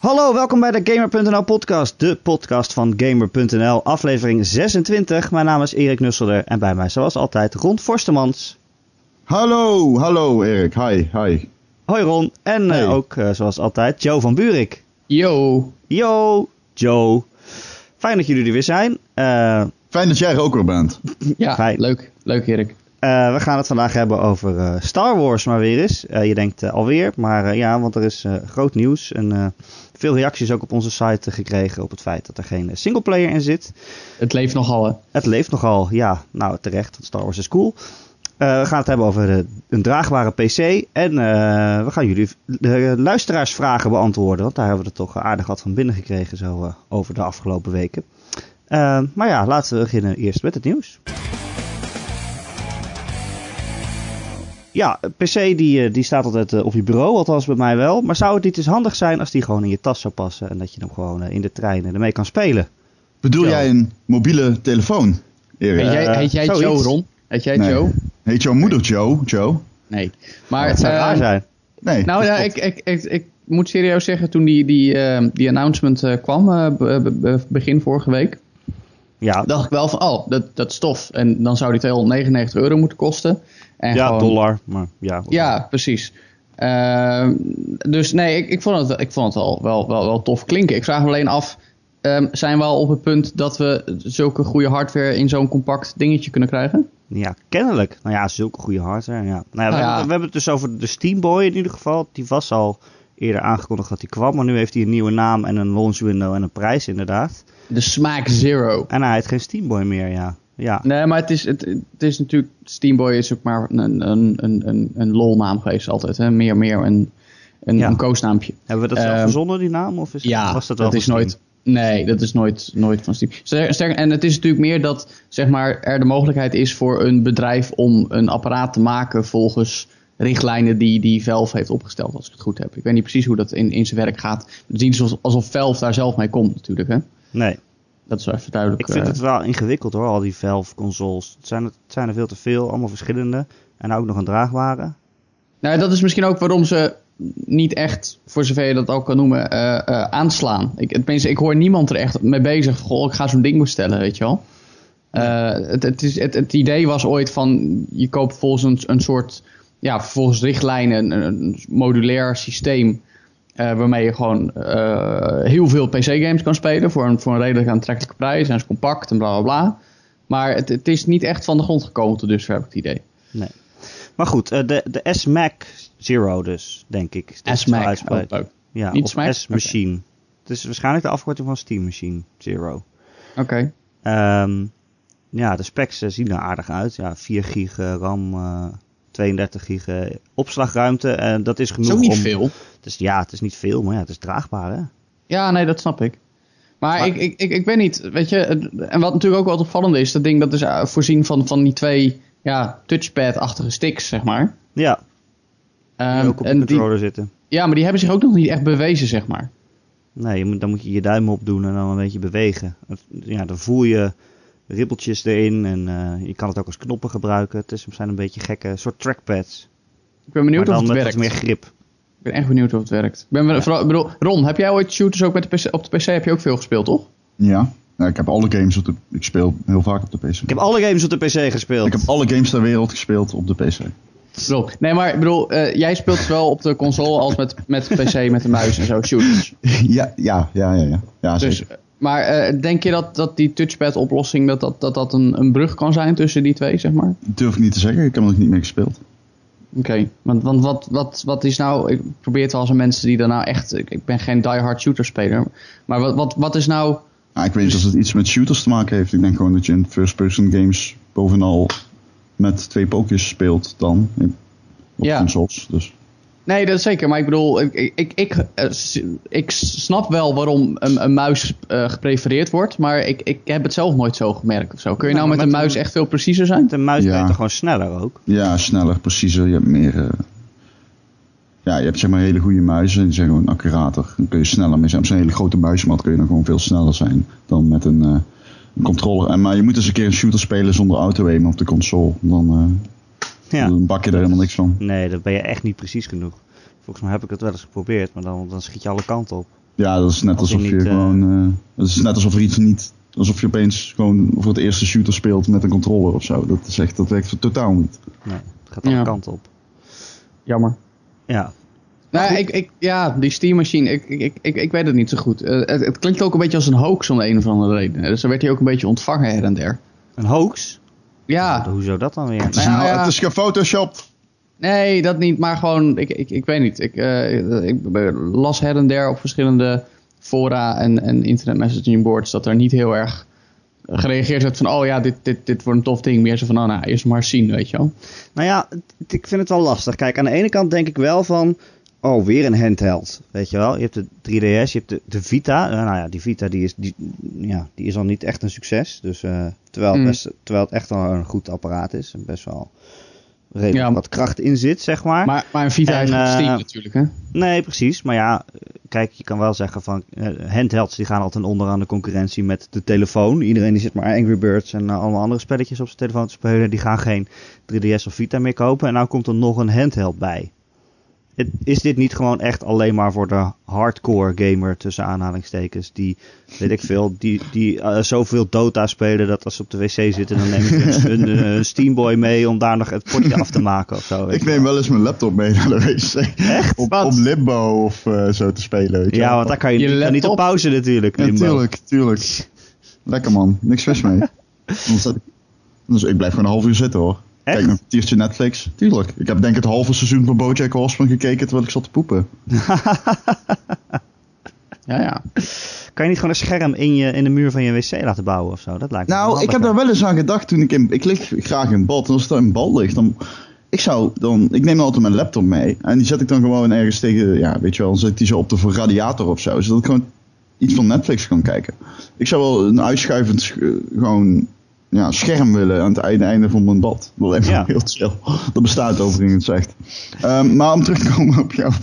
Hallo, welkom bij de Gamer.nl podcast, de podcast van Gamer.nl, aflevering 26. Mijn naam is Erik Nusselder en bij mij zoals altijd Ron Forstemans. Hallo, hallo Erik, hi, hi. Hoi Ron, en eh, ook eh, zoals altijd Joe van Buurik. Yo. Yo, Joe. Fijn dat jullie er weer zijn. Eh, Fijn dat jij er ook weer bent. Ja, Fijn. leuk. Leuk Erik. Eh, we gaan het vandaag hebben over eh, Star Wars maar weer eens. Eh, je denkt alweer, maar ja, want er is groot nieuws. En veel reacties ook op onze site gekregen op het feit dat er geen singleplayer in zit. Het leeft nogal. hè. Het leeft nogal, ja. Nou, terecht, want Star Wars is cool. We gaan het hebben over een draagbare PC. En we gaan jullie de luisteraarsvragen beantwoorden. Want daar hebben we er toch aardig wat van binnen gekregen zo over de afgelopen weken. Maar ja, laten we beginnen eerst met het nieuws. Ja, PC die, eh, die staat altijd eh, op je bureau, althans bij mij wel. Maar zou het niet eens handig zijn als die gewoon in je tas zou passen... en dat je hem gewoon eh, in de trein ermee kan spelen? Bedoel jij een mobiele telefoon, Erik? Heet jij, heet jij zoiets. Joe, Ron? Heet jij Nee. Joe? Heet jouw moeder Joe? Joe? Nee. Maar Het zou raar zijn. Nee. Nou ja, ik, ik, ik, ik moet serieus zeggen, toen die, die, eh, die announcement eh, kwam, eh, be- be- be- begin vorige week, Ja, dacht ik wel van, oh, dat, dat is tof. En dan zou die 299 euro moeten kosten. En ja gewoon- dollar. Maar ja, Ja, precies. Ehm, dus nee, ik, ik vond het, ik vond het wel, wel, wel, wel tof klinken. Ik vraag me alleen af, ehm, zijn we al op het punt dat we zulke goede hardware in zo'n compact dingetje kunnen krijgen? Ja, kennelijk. Nou ja, zulke goede hardware. Ja. Nou ja, we, Nou ja. Hebben, we hebben het dus over de Steam Boy in ieder geval. Die was al eerder aangekondigd dat hij kwam. Maar nu heeft hij een nieuwe naam en een launch window en een prijs inderdaad. De Smaak Zero. En hij heeft geen Steam Boy meer, ja. Ja, Nee, maar het is, het, het is natuurlijk, Steamboy is ook maar een, een, een, een, een lol-naam geweest altijd. Hè? Meer, meer een, een, Ja. een koosnaampje. hebben we dat zelf Ehm, verzonnen, die naam? Of is, Ja, was dat wel is van nooit. Nee, dat is nooit, nooit van Steam. Sterker, en het is natuurlijk meer dat zeg maar, er de mogelijkheid is voor een bedrijf om een apparaat te maken volgens richtlijnen die, die Valve heeft opgesteld, als ik het goed heb. Ik weet niet precies hoe dat in, in zijn werk gaat. Het alsof, alsof Valve daar zelf mee komt natuurlijk. Hè? Nee, Dat is wel even duidelijk. ik vind eh, het wel ingewikkeld hoor, al die Valve consoles. Het zijn, er- het zijn er veel te veel, allemaal verschillende. En ook nog een draagbare. Nou, dat is misschien ook waarom ze niet echt, voor zover je dat ook kan noemen, eh, eh, aanslaan. Ik, tenminste, ik hoor niemand er echt mee bezig. Goh, ik ga zo'n ding bestellen, weet je wel. Eh, het, het, is, het, het idee was ooit van, je koopt volgens een, een soort, ja, volgens richtlijnen, een, een modulair systeem. Eh, waarmee je gewoon eh, heel veel PC-games kan spelen voor een, voor een redelijk aantrekkelijke prijs. En is compact en bla bla bla. Maar het, het is niet echt van de grond gekomen tot dusver, heb ik het idee. Nee. Maar goed, eh, de, de S-Mac Zero dus, denk ik. S-Mac, oh. Ja, Niet of? S-Machine. Het is waarschijnlijk de afkorting van Steam Machine Zero. Oké. Ehm, ja, de specs zien er aardig uit. Ja, 4 gig RAM, 32 gig eh, opslagruimte. En dat is Dat genoeg is ook niet om... veel. Het is, ja, het is niet veel, maar ja, het is draagbaar, hè? Ja, nee, dat snap ik. Maar, Maar- ik, ik, ik, ik weet niet, weet je, en wat natuurlijk ook wel opvallend is, dat ding dat is eh, voorzien van, van die twee ja, touchpad-achtige sticks, zeg maar. Ja, Ehm, ook op de en die, controller zitten. ja, maar die hebben zich ook nog niet echt bewezen, zeg maar. Nee, je moet, dan moet je je duim opdoen en dan een beetje bewegen. Ja, dan voel je ribbeltjes erin en eh, je kan het ook als knoppen gebruiken. Het is, zijn een beetje gekke soort trackpads. Ik ben benieuwd maar of het met werkt. wat meer grip. Ik ben echt benieuwd of het werkt. Ik ben vooral, bedoel, Ron, heb jij ooit shooters ook met de PC, op de PC? Heb je ook veel gespeeld, toch? Ja. Nou, ik heb alle games op de... Ik speel heel vaak op de PC. Ik heb alle games op de PC gespeeld. Ik heb alle games ter wereld gespeeld op de PC. Bedoel, nee, maar ik bedoel, eh, jij speelt zowel op de console als met, met de PC, met de muis en zo, shooters. ja, ja, ja, ja. Ja, ja Dus, zeker. Maar eh, denk je dat, dat die touchpad-oplossing dat dat, dat, dat een, een brug kan zijn tussen die twee, zeg maar? Durf ik niet te zeggen. Ik heb nog niet meer gespeeld. Oké, want, want wat, wat, wat is nou... Ik probeer het wel eens aan mensen die daar nou echt... Ik, ik ben geen diehard shooter speler. Maar wat, wat, wat is nou... Ik weet niet of het iets met shooters te maken heeft. Ik denk gewoon dat je in first-person games bovenal met twee pookjes speelt dan. in- Op Ja. consoles. Dus. Nee, dat is zeker. Maar ik bedoel, ik, ik, ik, ik, eh, snap wel waarom een, een muis eh, geprefereerd wordt. Maar ik, ik heb het zelf nooit zo gemerkt of zo. Kun je Nou, nou met een met muis een- echt veel preciezer zijn? De muis Ja. ben je toch gewoon sneller ook? Ja, sneller, preciezer. Je hebt meer. eh, ja, je hebt zeg maar hele goede muizen. Die zijn gewoon accurater. Dan kun je sneller mee zijn. Op zo'n hele grote muismat kun je dan gewoon veel sneller zijn dan met een, eh, een controller. En, maar je moet eens een keer een shooter spelen zonder auto-aim op de console. Dan, eh, Ja. dan bak je er helemaal niks van. Nee, dan ben je echt niet precies genoeg. Volgens mij heb ik het wel eens geprobeerd, maar dan, dan schiet je alle kanten op. Ja, dat is net Als alsof je niet, eh, gewoon. eh, dat is net alsof er iets niet. Alsof je opeens gewoon voor het eerste shooter speelt met een controller of zo. Dat, is echt, dat werkt totaal niet. Nee, het gaat alle Ja. kanten op. Jammer. Ja, Nou, ik, ik, ja, die Steam Machine, ik, ik, ik, ik weet het niet zo goed. Eh, het, het klinkt ook een beetje als een hoax om de een of andere reden. Dus dan werd hij ook een beetje ontvangen her en der. een hoax? Ja, Hoezo dat dan weer? Het is, Nou ja, het is gefotoshopt. nee, dat niet, maar gewoon, ik, ik, ik weet niet. Ik, eh, ik las her en der op verschillende fora en, en internet messaging boards dat er niet heel erg gereageerd werd van, oh ja, dit, dit, dit wordt een tof ding. Meer zo van, oh nou, eerst maar zien, weet je wel. Nou ja, ik vind het wel lastig. Kijk, aan de ene kant denk ik wel van... Oh, weer een handheld. Weet je wel? Je hebt de 3DS, je hebt de, de Vita. Nou ja, die Vita die is, die, ja, die is al niet echt een succes. Dus, eh, terwijl, het Mm. best, terwijl het echt wel een goed apparaat is. En best wel redelijk Ja. wat kracht in zit, zeg maar. Maar, maar een Vita En, heeft geen eh, Steam natuurlijk, hè. Nee, precies. Maar ja, kijk, je kan wel zeggen van eh, handhelds die gaan altijd onder aan de concurrentie met de telefoon. Iedereen die zit maar Angry Birds en allemaal andere spelletjes op zijn telefoon te spelen. Die gaan geen 3DS of Vita meer kopen. En nou komt er nog een handheld bij. Het- Is dit niet gewoon echt alleen maar voor de hardcore gamer tussen aanhalingstekens? Die, weet ik veel, die, die eh, zoveel Dota spelen dat als ze op de wc zitten, dan nemen ze een, een, een Steamboy mee om daar nog het potje af te maken of zo. weet Ik neem wel. eens mijn laptop mee naar de wc. Echt? Op, op Limbo of eh, zo te spelen. Weet je Ja, wel. want daar kan je, Je je kan niet op pauze natuurlijk. Ja, Limbo. tuurlijk, tuurlijk. Lekker man, niks mis mee. Anders ik- Dus ik blijf gewoon een half uur zitten hoor. Echt? Kijk een tiertje Netflix. Tuurlijk. Ik heb denk ik het halve seizoen van Bojack Horseman gekeken terwijl ik zat te poepen. Ja, ja. Kan je niet gewoon een scherm in, je, in de muur van je wc laten bouwen of zo? Dat lijkt me Nou, ik heb daar wel eens aan gedacht toen ik in... Ik lig graag in bad. En als er een bal ligt, dan... Ik zou dan... Ik neem dan altijd mijn laptop mee. En die zet ik dan gewoon ergens tegen... Ja, weet je wel. Dan zet die zo op de radiator of zo. Zodat ik gewoon iets van Netflix kan kijken. Ik zou wel een uitschuivend sch- gewoon... Ja, scherm willen aan het einde, einde van mijn bad. Dat lijkt me Ja. heel chill. Dat bestaat overigens echt. Ehm, maar om terug te komen op jouw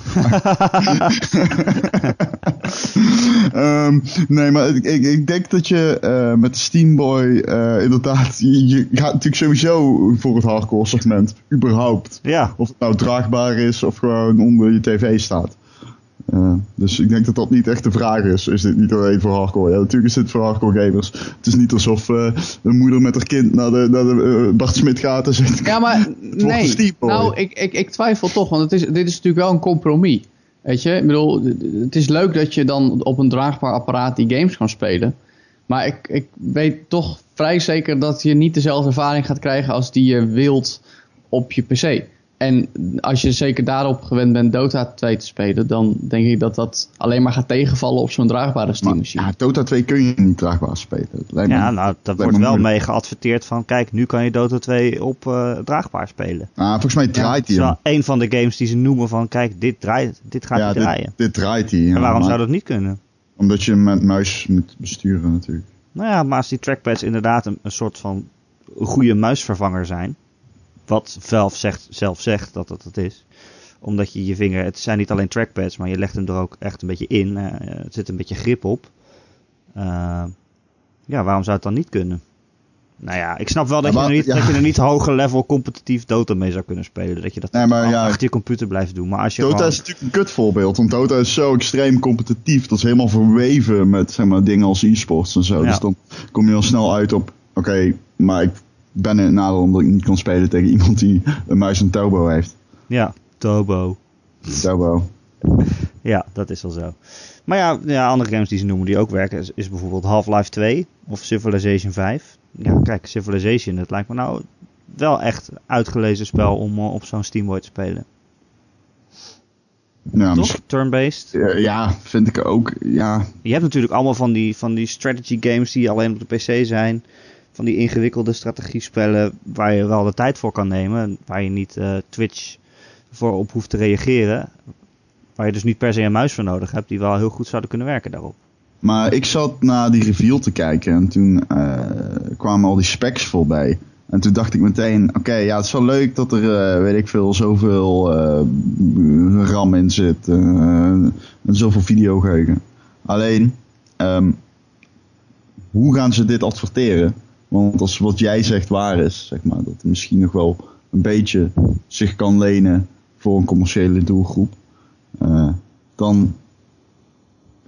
Ehm, nee, maar ik, ik, ik denk dat je eh, met Steamboy eh, inderdaad, je, je gaat natuurlijk sowieso voor het hardcore segment, überhaupt. Ja, Of het nou draagbaar is of gewoon onder je tv staat. Eh, dus ik denk dat dat niet echt de vraag is. Is dit niet alleen voor hardcore? Ja, natuurlijk is dit voor hardcore gamers. Het is niet alsof eh, een moeder met haar kind naar de, naar de eh, Bart Smit gaat en zegt... Ja, maar nee. Nou, ik, ik, ik twijfel toch, want het is, dit is natuurlijk wel een compromis. Weet je, ik bedoel, het is leuk dat je dan op een draagbaar apparaat die games kan spelen. Maar ik, ik weet toch vrij zeker dat je niet dezelfde ervaring gaat krijgen als die je wilt op je PC. En als je zeker daarop gewend bent Dota 2 te spelen, dan denk ik dat dat alleen maar gaat tegenvallen op zo'n draagbare Steam Maar, machine. ja, Dota 2 kun je niet draagbaar spelen. Het me- ja nou, daar lijkt wordt me wel moeilijk. mee geadverteerd van... Kijk, nu kan je Dota 2 op eh, draagbaar spelen. Ah, volgens mij draait Het hij is hem. wel een van de games die ze noemen van... Kijk, dit, draait, dit gaat Ja, niet dit, draaien. dit draait hij. ja, en waarom maar- zou dat niet kunnen? Omdat je hem met muis moet besturen natuurlijk. Nou ja, maar als die trackpads inderdaad een, een soort van goede muisvervanger zijn... Wat Valve zegt, zelf zegt dat dat het is... Omdat je je vinger... Het zijn niet alleen trackpads, maar je legt hem er ook echt een beetje in. eh, het zit een beetje grip op. Eh, ja, waarom zou het dan niet kunnen? Nou ja, ik snap wel dat, Ja, je, er niet, ja. dat je er niet hoger level competitief Dota mee zou kunnen spelen. Dat je dat Nee, maar ja. achter je computer blijft doen. Maar als je Dota gewoon- is natuurlijk een kutvoorbeeld, want Dota is zo extreem competitief. Dat is helemaal verweven met zeg maar, dingen als e-sports en zo. Dus dan kom je al snel uit op, oké, maar ik ben in het nadeel omdat ik niet kan spelen tegen iemand die een muis en turbo heeft. Ja, Tobo. Turbo. Ja, dat is wel zo. Maar ja, ja, andere games die ze noemen die ook werken is, is bijvoorbeeld Half-Life 2 of Civilization 5. Ja, kijk, Civilization, dat lijkt me nou wel echt uitgelezen spel om eh, op zo'n Steamboy te spelen. Ja, Toch? Turn-based. ja, vind ik ook. Ja, Je hebt natuurlijk allemaal van die, van die strategy games die alleen op de PC zijn. Van die ingewikkelde strategiespellen waar je wel de tijd voor kan nemen. Waar je niet eh, Twitch voor op hoeft te reageren. Waar je dus niet per se een muis voor nodig hebt. Die wel heel goed zouden kunnen werken daarop. Maar ik zat naar die reveal te kijken en toen eh, kwamen al die specs voorbij. En toen dacht ik meteen, oké, ja, het is wel leuk dat er, eh, weet ik veel, zoveel eh, RAM in zit. en zoveel videogeheugen. Alleen, ehm, hoe gaan ze dit adverteren? Want als wat jij zegt waar is, zeg maar, dat het misschien nog wel een beetje zich kan lenen voor een commerciële doelgroep. eh, dan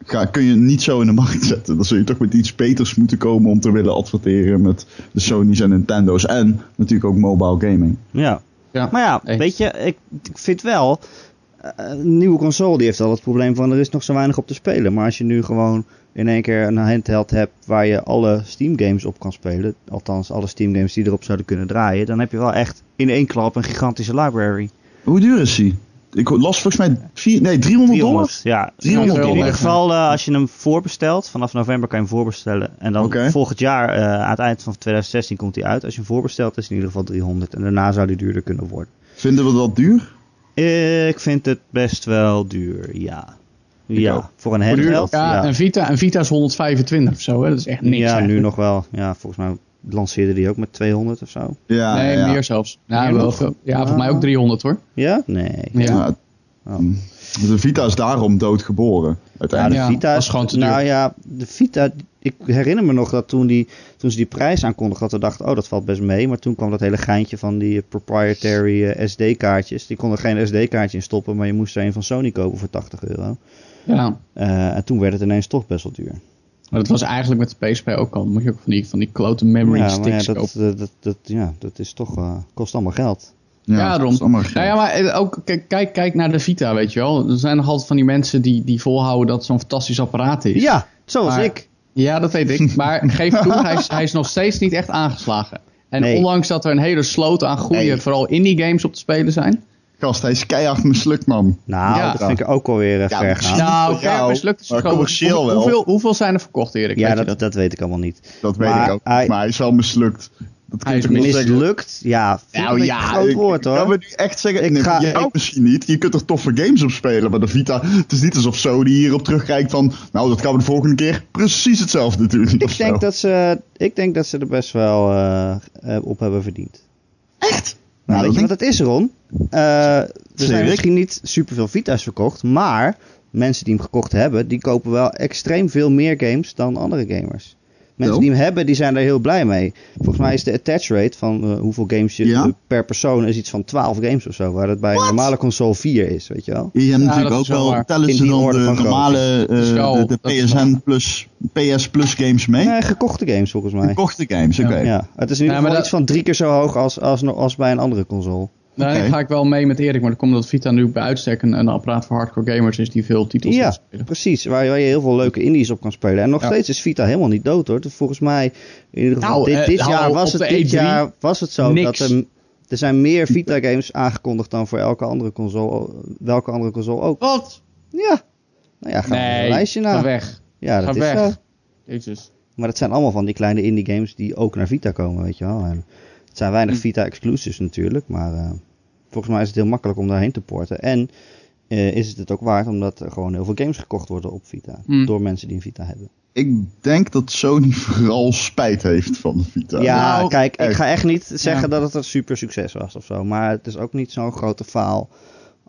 ga, kun je niet zo in de markt zetten. Dan zul je toch met iets beters moeten komen om te willen adverteren met de Sony's en Nintendo's. En natuurlijk ook mobile gaming. Ja. Ja. Maar ja, weet je, ik, ik vind wel... eh, Een nieuwe console die heeft al het probleem van er is nog zo weinig op te spelen. Maar als je nu gewoon in één keer een handheld hebt waar je alle Steam games op kan spelen. Althans, alle Steam games die erop zouden kunnen draaien. Dan heb je wel echt in één klap een gigantische library. Hoe duur is die? Ik las volgens mij vier, nee, 300 dollar. 300, ja. 300 in dollar. ieder geval, eh, als je hem voorbestelt, vanaf november kan je hem voorbestellen. En dan volgend jaar, eh, aan het eind van 2016, komt hij uit. Als je hem voorbestelt, is het in ieder geval 300. En daarna zou die duurder kunnen worden. Vinden we dat duur? Ik vind het best wel duur, ja. Ja, ook. voor een handheld. Ja, Ja, Een, Vita, een Vita is 125 of zo, hè? dat is echt niks. ja nu nog wel. Ja, volgens mij lanceerde die ook met 200 of zo. Ja, Nee, ja. meer zelfs. Ja, Meer wel veel. ja voor mij ook 300 hoor. Ja? Nee. Ja. Ja, Oh. de Vita is daarom doodgeboren. Uiteindelijk. Ja, Vita was gewoon te duur. Nou ja, de Vita. Ik herinner me nog dat toen, die, toen ze die prijs aankondigden, dat we dachten, oh dat valt best mee. Maar toen kwam dat hele geintje van die eh, proprietary eh, SD-kaartjes. Die konden geen SD-kaartje in stoppen, maar je moest er een van Sony kopen voor 80 euro. Ja. Eh, en toen werd het ineens toch best wel duur. Maar dat was eigenlijk met de PSP ook al. Dan moet je ook van die, van die klote memory ja, maar ja, sticks dat, kopen. dat, dat, dat- ja, dat is toch, eh, kost allemaal geld. Ja, daarom. geld. Nou ja, maar eh, ook kijk, kijk, naar de Vita, weet je wel. Er zijn nog altijd van die mensen die, die volhouden dat het zo'n fantastisch apparaat is. Ja, zoals Maar- ik. Ja, dat weet ik. Maar geef toe, hij is, hij is nog steeds niet echt aangeslagen. En Nee. ondanks dat er een hele sloot aan goede, Nee. vooral indie games op te spelen zijn. Gast, hij is keihard mislukt, man. Nou, Ja. dat vind ik ook alweer uh, Ja, ver misschien- gaan. Nou, voor jou, oké, mislukt is commercieel Hoe- wel. Hoeveel, hoeveel zijn er verkocht, Erik? Ja, Weet je dat, dat weet ik allemaal niet. Dat weet ik ook. hij- Maar hij is wel mislukt. Dat Hij is zeggen? Mislukt? Ja, ik beetje een groot ik, woord ik hoor. kan me nu echt zeggen, Ik nee, ga- jij ik- misschien niet. Je kunt er toffe games op spelen, maar de Vita, het is niet alsof Sony hierop terugkijkt van, nou dat gaan we de volgende keer precies hetzelfde doen. Ik zo. denk, dat ze, ik denk dat ze er best wel eh, eh, op hebben verdiend. Echt? Nou, weet je dat wat het is, Ron? Eh, er zijn ik. misschien niet superveel Vita's verkocht, maar mensen die hem gekocht hebben, die kopen wel extreem veel meer games dan andere gamers. Mensen die hem hebben, die zijn er heel blij mee. Volgens mij is de attach rate van eh, hoeveel games je Ja? per persoon is iets van 12 games of zo, waar het bij een normale console 4 is, weet je wel. Je hebt Ja, natuurlijk ook wel tellen In ze dan de van normale, eh, de, PSN plus, PS Plus games mee? Nee, gekochte games volgens mij. Gekochte games, oké. Ja, het is in ieder geval iets van drie keer zo hoog als, als, als bij een andere console. Nou, dan ga ik wel mee met Erik, maar dat komt omdat Vita nu bij uitstek een, een apparaat voor hardcore gamers is die veel titels Ja, kan spelen. precies. Waar, waar je heel veel leuke indies op kan spelen. En nog Ja. steeds is Vita helemaal niet dood hoor. Dus volgens mij, in ieder geval, Nou, dit, eh, dit jaar was het, dit E3 jaar was het zo niks. dat er, er zijn meer Vita games aangekondigd dan voor elke andere console, welke andere console ook. Wat? Ja. Nou ja, ga Nee, een lijstje ga na. weg. Ja, Ga dat is weg. Jezus. Maar het zijn allemaal van die kleine indie games die ook naar Vita komen, weet je wel. En het zijn weinig Hm. Vita exclusives natuurlijk, maar eh, volgens mij is het heel makkelijk om daarheen te porten. En eh, is het het ook waard omdat er gewoon heel veel games gekocht worden op Vita. Hm. Door mensen die een Vita hebben. Ik denk dat Sony vooral spijt heeft van de Vita. Ja, Nou, kijk, ik ga echt niet zeggen Ja. dat het een super succes was of zo. Maar het is ook niet zo'n grote faal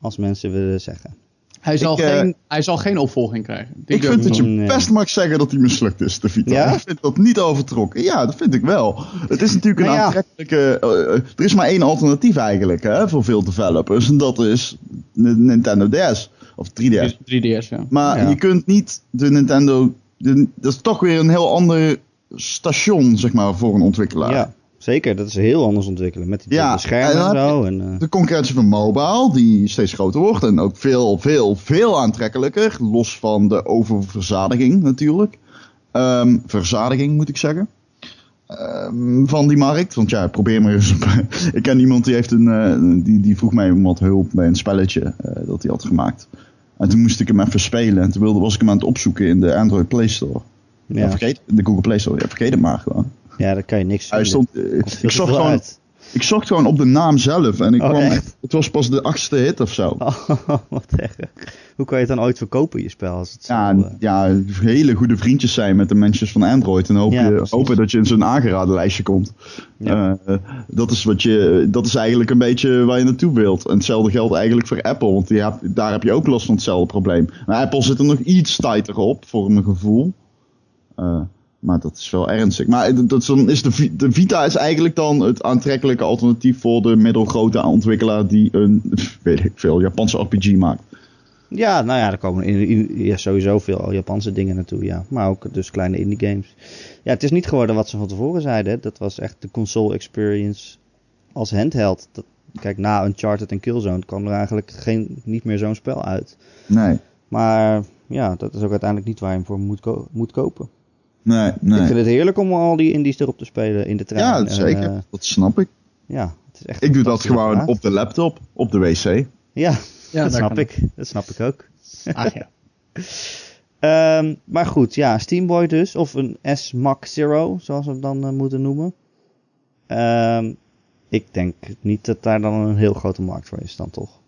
als mensen willen zeggen. Hij zal, Ik, eh, geen, hij zal geen opvolging krijgen. Die Ik vind dat je Nee. best mag zeggen dat hij mislukt is, de Vita. Ja? Ik vind dat niet overtrokken. Ja, dat vind ik wel. Het is natuurlijk een Nou ja. aantrekkelijke... eh, er is maar één alternatief eigenlijk hè, voor veel developers. En dat is de Nintendo DS. Of 3DS. 3DS, ja. Maar Ja. je kunt niet de Nintendo... De, dat is toch weer een heel ander station, zeg maar, voor een ontwikkelaar. Ja, zeker. Dat is heel anders ontwikkelen. Met die Ja, schermen en zo. En, eh, De concurrentie van mobile, die steeds groter wordt en ook veel, veel, veel aantrekkelijker. Los van de oververzadiging natuurlijk. Ehm, verzadiging moet ik zeggen. Ehm, van die markt. Want ja, probeer maar eens. ik ken iemand die heeft een. eh, die, die vroeg mij om wat hulp bij een spelletje eh, dat hij had gemaakt. En toen moest ik hem even spelen. En toen wilde, was ik hem aan het opzoeken in de Android Play Store. Ja. ja. vergeet, de Google Play Store. Ja, vergeet het maar gewoon. Ja, daar kan je niks Hij stond, ik, zocht gewoon, uit. ik zocht gewoon op de naam zelf. En ik Oh, kwam echt? het was pas de achtste hit of zo. Oh, wat erg. Hoe kan je het dan ooit verkopen, je spel? Als het Ja, eh, ja, hele goede vriendjes zijn met de mensen van Android. En hoop Ja, je, precies. hopen dat je in zo'n aangeraden lijstje komt. Ja. Eh, dat, is wat je, dat is eigenlijk een beetje waar je naartoe wilt. En hetzelfde geldt eigenlijk voor Apple. Want die heb, daar heb je ook last van hetzelfde probleem. Maar Apple zit er nog iets tighter op, voor mijn gevoel. Eh, maar dat is wel ernstig. Maar dat, is dan is de, Vi- de Vita is eigenlijk dan het aantrekkelijke alternatief voor de middelgrote ontwikkelaar die een, weet ik veel, Japanse RPG maakt. Ja, nou ja, er komen in, in- ja, sowieso veel Japanse dingen naartoe, ja. Maar ook dus kleine indie games. Ja, het is niet geworden wat ze van tevoren zeiden. hè. Dat was echt de console experience als handheld. Dat, kijk, na Uncharted en Killzone kwam er eigenlijk geen, niet meer zo'n spel uit. Nee, Maar ja, dat is ook uiteindelijk niet waar je hem voor moet, ko- moet kopen. Nee, Ik nee. vind het heerlijk om al die indies erop te spelen in de trein. Ja, En, zeker. eh, dat snap ik. ja, het is echt Ik doe dat gewoon op de laptop, op de wc. Ja, Ja, dat snap ik. Dat snap ik ook. Ach ja. Ehm, maar goed, ja, Steamboy dus. Of een S-Mac Zero, zoals we het dan eh, moeten noemen. Ehm, ik denk niet dat daar dan een heel grote markt voor is dan toch.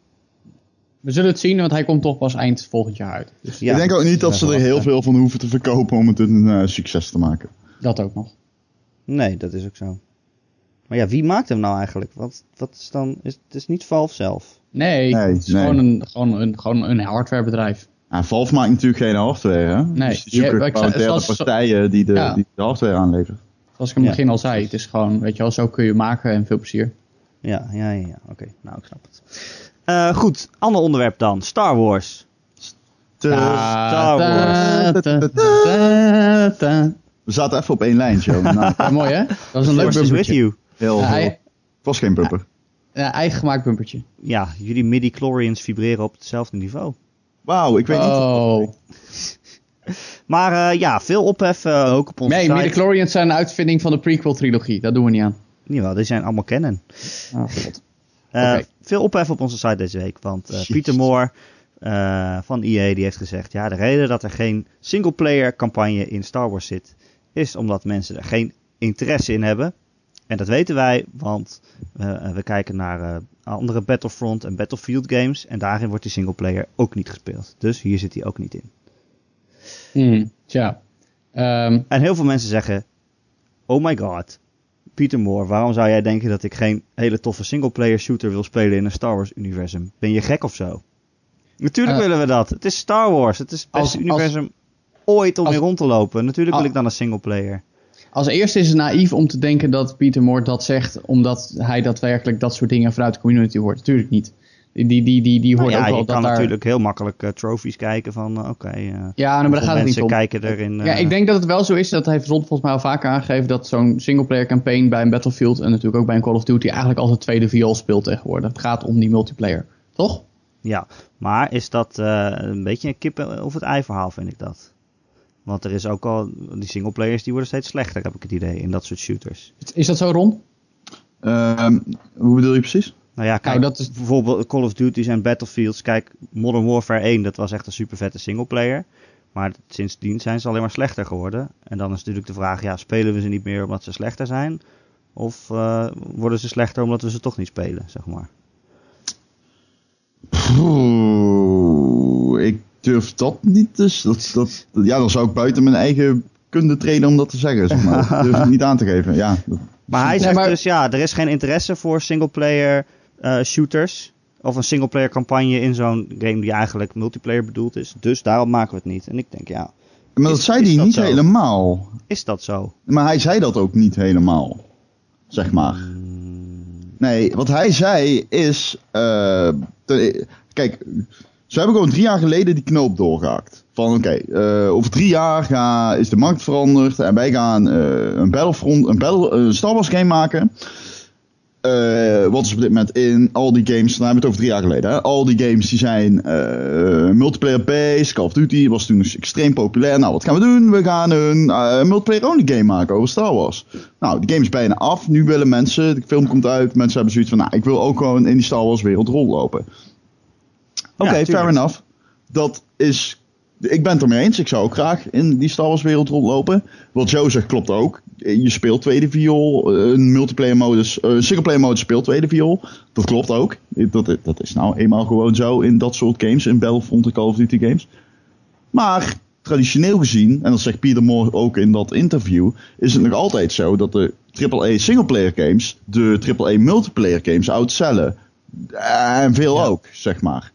We zullen het zien, want hij komt toch pas eind volgend jaar uit. Dus Ja, ik denk ook niet dat ze er heel veel van hoeven te verkopen om het een eh, succes te maken. dat ook nog. Nee, dat is ook zo. Maar ja, wie maakt hem nou eigenlijk? Wat, wat is dan... Is, het is niet Valve zelf. Nee, Nee, het is nee. Gewoon, een, gewoon, een, gewoon een hardwarebedrijf. Ja, Valve maakt natuurlijk geen hardware, hè? Nee, dus die zoeken zei- gewoon derde zoals- partijen die de, Ja. die de hardware aanleveren. Zoals ik in het Ja. begin al zei, het is gewoon, weet je wel, zo kun je maken en veel plezier. Ja, ja, ja. ja. Oké, nou, ik snap het. Eh, goed, ander onderwerp dan. Star Wars. Star Ta- ta- ta- ta. We zaten even op één lijn, Joe. Nou, Ja, mooi hè? Dat was een leuk Force is with bumpertje. you. heel Ja, veel. hij- Het was geen bumper. Ja, eigen gemaakt bumpertje. Ja, jullie midi-chlorians vibreren op hetzelfde niveau. Wauw, ik weet niet. Oh. Maar eh, ja, veel ophef eh, ook op onze Nee, midichlorians zijn een uitvinding van de prequel-trilogie. Dat doen we niet aan. Jawel, die zijn allemaal kennen. Oh, god. Eh, Oké. Veel ophef op onze site deze week. Want eh. Pieter Moore eh, van EA die heeft gezegd... Ja, de reden dat er geen singleplayer campagne in Star Wars zit... is omdat mensen er geen interesse in hebben. En dat weten wij, want we kijken naar andere Battlefront en Battlefield games... en daarin wordt die singleplayer ook niet gespeeld. Dus hier zit hij ook niet in. Hmm, tja. Ehm, En heel veel mensen zeggen: Oh my god, Peter Moore, waarom zou jij denken dat ik geen hele toffe singleplayer shooter wil spelen in een Star Wars universum? Ben je gek of zo? Natuurlijk Eh, willen we dat. Het is Star Wars. Het is het beste als- als- universum ooit om als- in rond te lopen. Natuurlijk wil ik dan een singleplayer. als eerste is het naïef om te denken dat Peter Moore dat zegt omdat hij daadwerkelijk dat soort dingen vanuit de community hoort. Natuurlijk niet. Die, die, die, die, die hoort Nou ja, ook wel je dat kan daar... natuurlijk heel makkelijk uh, trophies kijken van uh, oké. Okay, uh, ja, nou, maar daar gaat het niet mensen om. kijken erin. Uh, Ja, ik denk dat het wel zo is. Dat heeft Ron volgens mij al vaker aangegeven dat zo'n singleplayer campaign bij een Battlefield en natuurlijk ook bij een Call of Duty eigenlijk altijd tweede viool speelt tegenwoordig. Het gaat om die multiplayer. Toch? Ja, maar is dat uh, een beetje een kip of het ei verhaal vind ik dat. Want er is ook al, die singleplayers die worden steeds slechter heb ik het idee in dat soort shooters. Is dat zo Ron? Uh, hoe bedoel je precies? Nou ja, kijk, nou, dat is... bijvoorbeeld Call of Duty's en Battlefields. Kijk, Modern Warfare 1, dat was echt een super vette singleplayer. Maar sindsdien zijn ze alleen maar slechter geworden. En dan is natuurlijk de vraag, ja, spelen we ze niet meer omdat ze slechter zijn? Of uh, worden ze slechter omdat we ze toch niet spelen, zeg maar? Oeh, ik durf dat niet dus. Dat, dat, ja, dan zou ik buiten mijn eigen kunde treden om dat te zeggen. Zeg maar. durf ik niet aan te geven. Ja. Maar hij zegt nee, maar... dus, ja, er is geen interesse voor singleplayer uh, shooters. Of een singleplayer campagne in zo'n game die eigenlijk multiplayer bedoeld is. Dus daarom maken we het niet. En ik denk, ja. Maar dat is, zei hij niet zo? helemaal. Is dat zo? Maar hij zei dat ook niet helemaal. Zeg maar. Nee, wat hij zei is. Uh, te, kijk, ze hebben gewoon drie jaar geleden die knoop doorgehaakt. Van oké, okay, uh, over drie jaar ga, is de markt veranderd en wij gaan uh, een Battlefront, een, battle, een Star Wars game maken. Uh, wat is op dit moment in al die games, nou hebben we het over drie jaar geleden, hè? al die games die zijn uh, multiplayer based, Call of Duty was toen dus extreem populair. Nou, wat gaan we doen? We gaan een uh, multiplayer only game maken over Star Wars. Nou, die game is bijna af. Nu willen mensen, de film komt uit, mensen hebben zoiets van, nou, ik wil ook gewoon in die Star Wars wereld rondlopen. Oké, okay, ja, fair enough. Dat is ik ben het ermee eens. Ik zou ook graag in die Star Wars wereld rondlopen. Wat Joe zegt klopt ook. Je speelt tweede viool. Een multiplayer modus, een singleplayer modus speelt tweede viool. Dat klopt ook. Dat, dat is nou eenmaal gewoon zo in dat soort games. In Battlefront en Call of Duty games. Maar traditioneel gezien, en dat zegt Peter Moore ook in dat interview. Is het nog altijd zo dat de AAA singleplayer games de AAA multiplayer games outcellen. En veel ja. ook, zeg maar.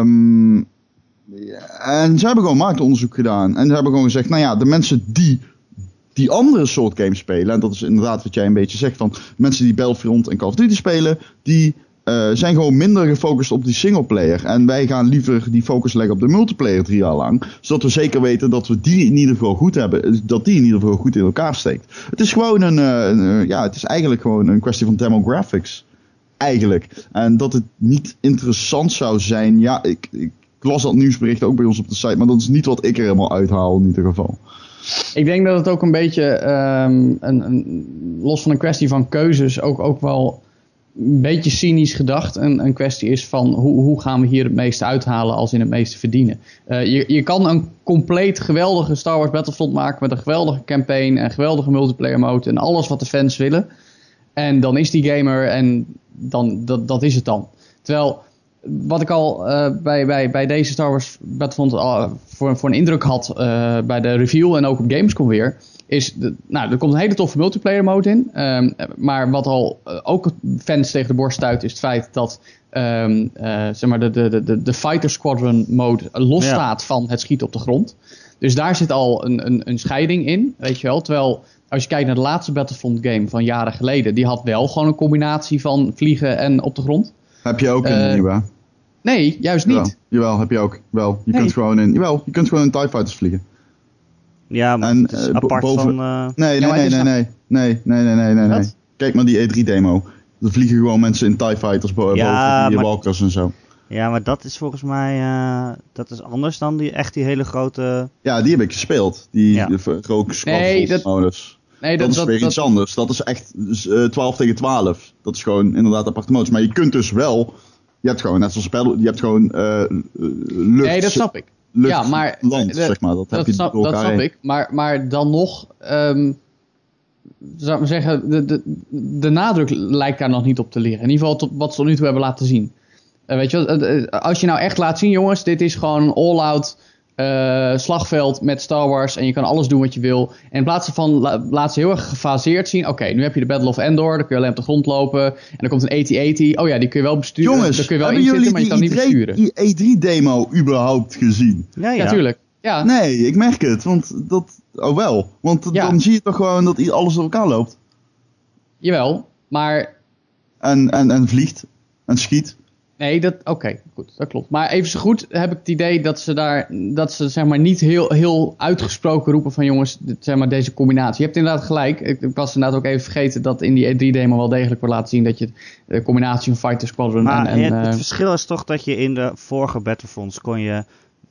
Um, en ze hebben gewoon marktonderzoek gedaan. En ze hebben gewoon gezegd, nou ja, de mensen die die andere soort games spelen, en dat is inderdaad wat jij een beetje zegt van mensen die Battlefront en Call of Duty spelen, die eh, zijn gewoon minder gefocust op die singleplayer. En wij gaan liever die focus leggen op de multiplayer drie jaar lang. Zodat we zeker weten dat we die in ieder geval goed hebben. Dat die in ieder geval goed in elkaar steekt. Het is gewoon een, eh, een, eh, ja, het is eigenlijk gewoon een kwestie van demographics. Eigenlijk. En dat het niet interessant zou zijn. Ja, ik, ik las dat nieuwsbericht ook bij ons op de site. Maar dat is niet wat ik er helemaal uithaal in ieder geval. Ik denk dat het ook een beetje, ehm, een, een, los van een kwestie van keuzes, ook, ook wel een beetje cynisch gedacht een, een kwestie is van hoe, hoe gaan we hier het meeste uithalen als in het meeste verdienen. Uh, je, je kan een compleet geweldige Star Wars Battlefront maken met een geweldige campaign en geweldige multiplayer mode en alles wat de fans willen. En dan is die gamer en dan, dat, dat is het dan. Terwijl wat ik al uh, bij, bij, bij deze Star Wars Battlefront al voor, voor een indruk had uh, bij de review en ook op Gamescom weer, is, de, nou, er komt een hele toffe multiplayer mode in. Um, maar wat al uh, ook fans tegen de borst stuit, is het feit dat um, zeg maar de, de, de, de Fighter Squadron mode losstaat ja. van het schieten op de grond. Dus daar zit al een, een, een scheiding in, weet je wel. Terwijl als je kijkt naar de laatste Battlefront game van jaren geleden, die had wel gewoon een combinatie van vliegen en op de grond. Heb je ook in de nieuwe? Nee, juist niet. Jawel, heb je ook. Wel, je, kunt gewoon in, jawel, je kunt gewoon in TIE Fighters vliegen. Ja, maar apart van... Nee, nee, nee, nee, nee, nee, nee, nee, Kijk maar die E3-demo. Er vliegen gewoon mensen in TIE Fighters boven, ja, die maar... walkers en zo. Ja, maar dat is volgens mij eh, dat is anders dan die, echt die hele grote... Ja, die heb ik gespeeld. Die grote nee, dat... modus. Nee, dat, dat, is weer iets anders. Dat is echt eh, 12 tegen 12. Dat is gewoon inderdaad aparte modus. Maar je kunt dus wel je hebt gewoon, net zoals spel, je hebt gewoon uh, lucht... Nee, dat snap ik. Lucht, ja, maar land, zeg maar. Dat, dat heb je snap, door dat snap ik. Maar, maar dan nog, um, zou ik maar zeggen, de, de, de nadruk lijkt daar nog niet op te liggen. In ieder geval tot, wat ze tot nu toe hebben laten zien. Uh, weet je, uh, als je nou echt laat zien, jongens, dit is gewoon all-out uh, slagveld met Star Wars en je kan alles doen wat je wil. En in plaats van la, laat ze heel erg gefaseerd zien. Oké, okay, nu heb je de Battle of Endor, dan kun je alleen op de grond lopen. En dan komt een AT-80. Oh ja, die kun je wel besturen. Jongens, dan kun je wel jullie maar je kan niet besturen. die E3-demo überhaupt gezien? Ja, ja. Natuurlijk. Ja. Nee, ik merk het. Want dat... Oh wel. Want Ja. dan zie je toch gewoon dat alles door elkaar loopt. Jawel, maar En, en, en vliegt. En schiet. Nee, dat, oké, goed, dat klopt. Maar even zo goed heb ik het idee dat ze daar, dat ze zeg maar niet heel, heel uitgesproken roepen van jongens, zeg maar deze combinatie. Je hebt inderdaad gelijk. Ik, ik was inderdaad ook even vergeten dat in die E3-demo wel degelijk wordt laten zien dat je de combinatie van Fighter Squadron Maar en... en het, het eh, verschil is toch dat je in de vorige Battlefronts kon je...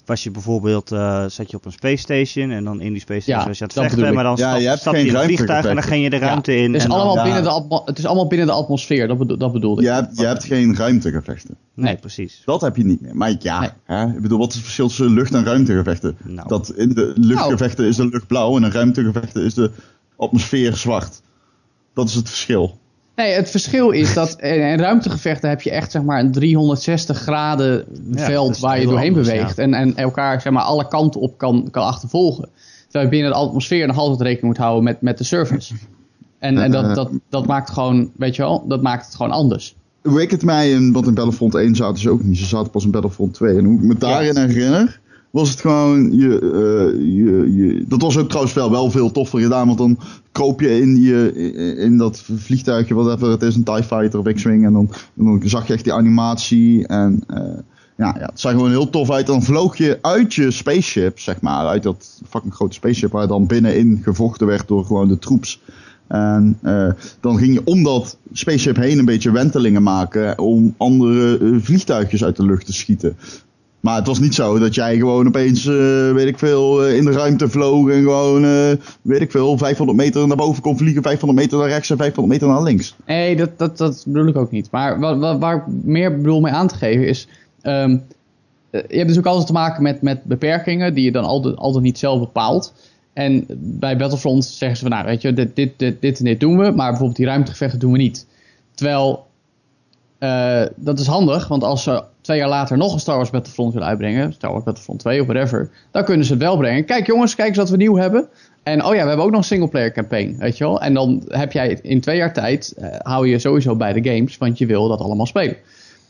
Was je bijvoorbeeld, uh, zat je op een space station en dan in die space station Ja, was je aan het vechten, ik. maar dan Ja, stap, je stap in een vliegtuig en dan ging je de ruimte in. het, is en dan- allemaal ja. binnen de het is allemaal binnen de atmosfeer, dat, bedo dat bedoelde ik. Je hebt, je hebt geen ruimtegevechten. Nee, Nee. precies. Dat heb je niet meer. Maar ja, Nee. hè? ik bedoel, wat is het verschil tussen lucht- en ruimtegevechten? Nou. Dat in de luchtgevechten is de lucht blauw en in ruimtegevechten is de atmosfeer zwart. Dat is het verschil. Nee, het verschil is dat in ruimtegevechten heb je echt zeg maar een 360 graden Ja, veld waar je doorheen anders, beweegt en, en elkaar zeg maar alle kanten op kan, kan achtervolgen. Terwijl je binnen de atmosfeer nog altijd rekening moet houden met, met de surface. En, en dat, dat, dat maakt gewoon, weet je wel, dat maakt het gewoon anders. Hoe ik het mij, in, want in Battlefront 1 zaten ze ook niet. Ze zaten pas in Battlefront 2. En hoe ik me daarin herinner, was het gewoon, je, eh, je, je, dat was ook trouwens wel, wel veel toffer gedaan. Want dan kroop je in, die, in dat vliegtuigje, whatever het is, een TIE Fighter of X-Wing. En dan, zag je echt die animatie. En eh, ja, ja, het zag gewoon heel tof uit. Dan vloog je uit je spaceship, zeg maar. Uit dat fucking grote spaceship waar dan binnenin gevochten werd door gewoon de troops. En eh, dan ging je om dat spaceship heen een beetje wentelingen maken om andere vliegtuigjes uit de lucht te schieten. Maar het was niet zo dat jij gewoon opeens, eh, weet ik veel, eh, in de ruimte vloog en gewoon, eh, weet ik veel, 500 meter naar boven kon vliegen, 500 meter naar rechts en 500 meter naar links. Nee, dat, dat, dat bedoel ik ook niet. Maar wat, wat, waar ik meer bedoel mee aan te geven is... ehm, eh, je hebt dus ook altijd te maken met, met beperkingen die je dan altijd, altijd niet zelf bepaalt. En bij Battlefront zeggen ze van, nou weet je, dit, dit, dit, dit en dit doen we, maar bijvoorbeeld die ruimtegevechten doen we niet. Terwijl, dat is handig, want als ze twee jaar later nog een Star Wars Battlefront willen uitbrengen, Star Wars Battlefront 2 of whatever, dan kunnen ze het wel brengen. Kijk jongens, kijk eens wat we nieuw hebben. En oh ja, we hebben ook nog een singleplayer campaign, weet je wel. En dan heb jij in twee jaar tijd, eh, hou je sowieso bij de games, want je wil dat allemaal spelen.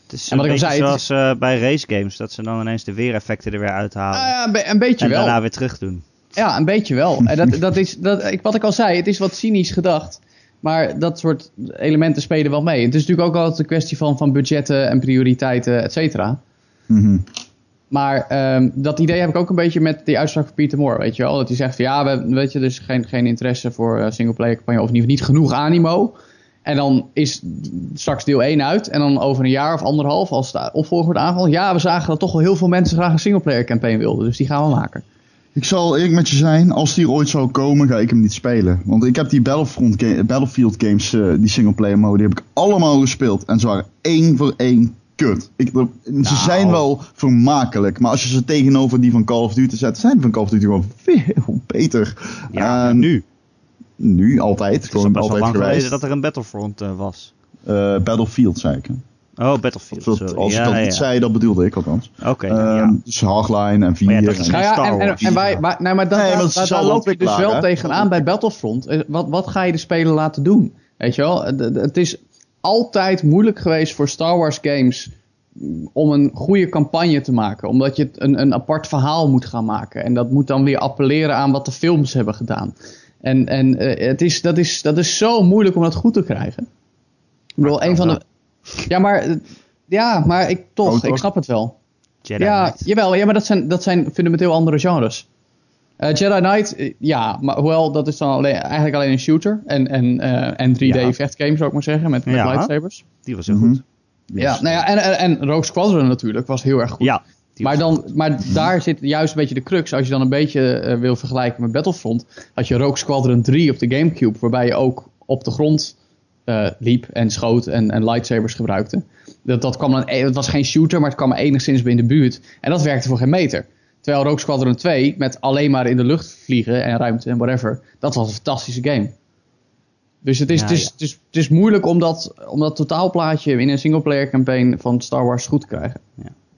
Het is En wat ik al zei, zoals eh, bij race games, dat ze dan ineens de weereffecten er weer uithalen. Ja, een, be- een beetje en wel. daarna weer terug doen. Ja, een beetje wel. En dat, dat is, dat, ik, wat ik al zei, het is wat cynisch gedacht. Maar dat soort elementen spelen wel mee. Het is natuurlijk ook altijd een kwestie van, van budgetten en prioriteiten, et cetera. Mhm. Maar ehm, dat idee heb ik ook een beetje met die uitspraak van Peter Moore, weet je wel. Dat hij zegt van ja, we hebben weet je, dus geen, geen interesse voor uh, singleplayer campagne of geval niet genoeg animo. En dan is straks deel 1 uit en dan over een jaar of anderhalf als de opvolger wordt aangevallen. Ja, we zagen dat toch wel heel veel mensen graag een singleplayer campaign wilden, dus die gaan we maken. Ik zal eerlijk met je zijn, als die er ooit zou komen, ga ik hem niet spelen. Want ik heb die Battlefront ga Battlefield games, uh, die singleplayer mode, die heb ik allemaal gespeeld. En ze waren één voor één kut. Ik, er, Ze Nou. zijn wel vermakelijk, maar als je ze tegenover die van Call of Duty zet, zijn die van Call of Duty gewoon veel beter. Ja, nu. Nu, altijd. Het is gewoon best altijd lang geweest. dat er een Battlefront eh, was. Eh, Battlefield, zei ik. Oh, Battlefield. Dat, sorry. als ja, ik dat ja. niet zei, dat bedoelde ik althans. Oké, Ehm, ja. Dus Hardline en 4. Maar ja, dat is en- Nou ja, Star en, en, Wars. en wij, maar dat, Nee, daar, maar daar, daar al loop ik dus wel hè? tegenaan bij Battlefront. Eh, Wat, wat ga je de speler laten doen? Weet je wel? Het- Het is altijd moeilijk geweest voor Star Wars games mm, om een goede campagne te maken. Omdat je een, een apart verhaal moet gaan maken. En dat moet dan weer appelleren aan wat de films hebben gedaan. En, en eh, het is, dat, is, dat is zo moeilijk om dat goed te krijgen. Ik bedoel, een van de... Ja, maar, ja, maar ik, toch, ik snap het wel. Jedi Ja, Knight. jawel, ja, maar dat zijn, dat zijn fundamenteel andere genres. Eh, Jedi Knight, eh, ja, maar hoewel dat is dan alleen, eigenlijk alleen een shooter. En, en, eh, en 3D Ja. vechtgame zou ik maar zeggen, met, met Ja. lightsabers. Die was heel Mhm. goed. Ja, nou ja, en, en, en Rogue Squadron natuurlijk was heel erg goed. Ja. Maar, dan, maar daar zit juist een beetje de crux. Als je dan een beetje wil vergelijken met Battlefront, had je Rogue Squadron 3 op de Gamecube, waarbij je ook op de grond eh, liep en schoot en, en lightsabers gebruikte. Dat, dat kwam dan, het was geen shooter, maar het kwam enigszins bij in de buurt. En dat werkte voor geen meter. Terwijl Rogue Squadron 2, met alleen maar in de lucht vliegen en ruimte en whatever, dat was een fantastische game. Dus het is, Ja, het is, ja. het is, het is moeilijk om dat, om dat totaalplaatje in een singleplayer campaign van Star Wars goed te krijgen.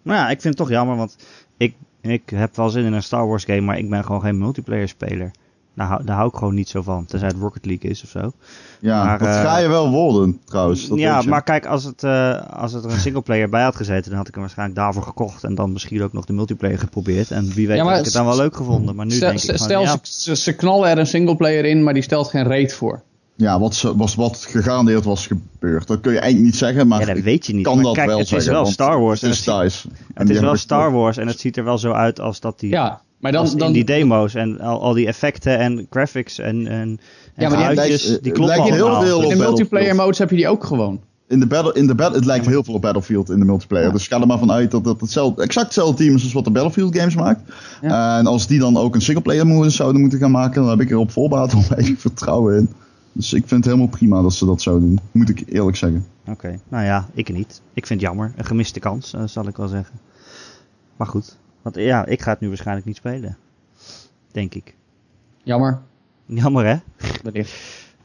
Maar ja, ik vind het toch jammer, want ik, ik heb wel zin in een Star Wars game, maar ik ben gewoon geen multiplayer speler. Daar, hou- daar hou ik gewoon niet zo van, tenzij het Rocket League is of zo. Ja, Maar, dat eh, ga je wel worden trouwens. Dat ja, maar kijk, als, het, eh, als het er een singleplayer bij had gezeten, dan had ik hem waarschijnlijk daarvoor gekocht. En dan misschien ook nog de multiplayer geprobeerd. En wie weet Ja, had ik het dan wel leuk gevonden. Maar nu stel denk ik stel gewoon, ja, ze, ze, ze knallen er een singleplayer in, maar die stelt geen reet voor. Ja, wat, ze- was, wat gegarandeerd was gebeurd. Dat kun je eigenlijk niet zeggen, maar ja, dat weet je niet. kan Maar dat kijk, wel het zeggen. is wel Star Wars. en Het het is ziet- thuis. Het is wel Star Wars en het ziet er wel zo uit als dat die... Ja, maar dan, in dan, die demo's en al, al die effecten en graphics en, en, en Ja, maar die lijkt- die kloppen lijkt heel allemaal. veel in op de multiplayer modes heb je die ook gewoon. In de battle, in de battle, het lijkt heel veel op Battlefield in de multiplayer. Dus ga er maar vanuit dat het hetzelfde, exact hetzelfde team is als wat de Battlefield games maakt. En als die dan ook een singleplayer modus zouden moeten gaan maken, dan heb ik er op voorbaat onwijs vertrouwen in. Dus ik vind het helemaal prima dat ze dat zouden doen. Moet ik eerlijk zeggen. Oké, nou ja, ik niet. Ik vind het jammer. Een gemiste kans, eh, zal ik wel zeggen. Maar goed, want ja, ik ga het nu waarschijnlijk niet spelen. Denk ik. Jammer, Jammer hè? wellicht.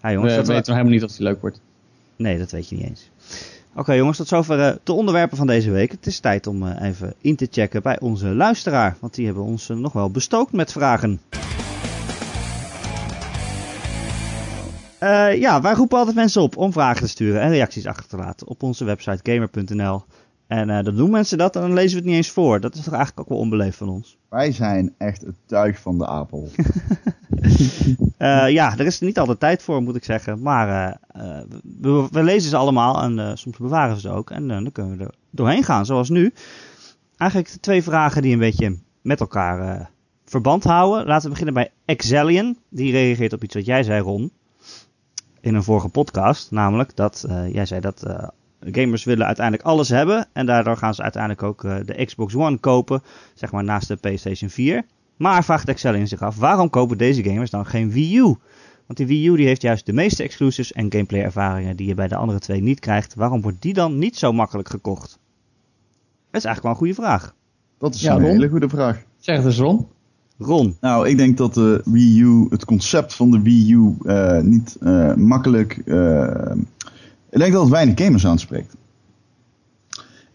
Ja, We jongens, dat weten nog helemaal niet of die leuk wordt. Nee, dat weet je niet eens. Oké jongens, tot zover eh, de onderwerpen van deze week. Het is tijd om eh, even in te checken bij onze luisteraar. Want die hebben ons eh, nog wel bestookt met vragen. Ja, wij roepen altijd mensen op om vragen te sturen en reacties achter te laten op onze website gamer.nl. En eh, dan doen mensen dat en dan lezen we het niet eens voor. Dat is toch eigenlijk ook wel onbeleefd van ons. Wij zijn echt het tuig van de apel. Eh, ja, er is niet altijd tijd voor, moet ik zeggen. Maar eh, we, we lezen ze allemaal en soms bewaren we ze ook. En dan kunnen we er doorheen gaan, zoals nu. Eigenlijk de twee vragen die een beetje met elkaar verband houden. Laten we beginnen bij Excellion. Die reageert op iets wat jij zei, Ron. In een vorige podcast. Namelijk dat jij zei dat gamers willen uiteindelijk alles hebben. En daardoor gaan ze uiteindelijk ook eh, de Xbox One kopen. Zeg maar naast de PlayStation 4. Maar vraagt Excellion zich af, waarom kopen deze gamers dan geen Wii U? Want die Wii U die heeft juist de meeste exclusives en gameplay ervaringen die je bij de andere twee niet krijgt. Waarom wordt die dan niet zo makkelijk gekocht? Dat is eigenlijk wel een goede vraag. Dat is Ja, een Ron? hele goede vraag. Zeg het eens Ron. Ron, Nou, ik denk dat de Wii U, het concept van de Wii U, eh, niet eh, makkelijk. Ik denk dat het weinig gamers aanspreekt.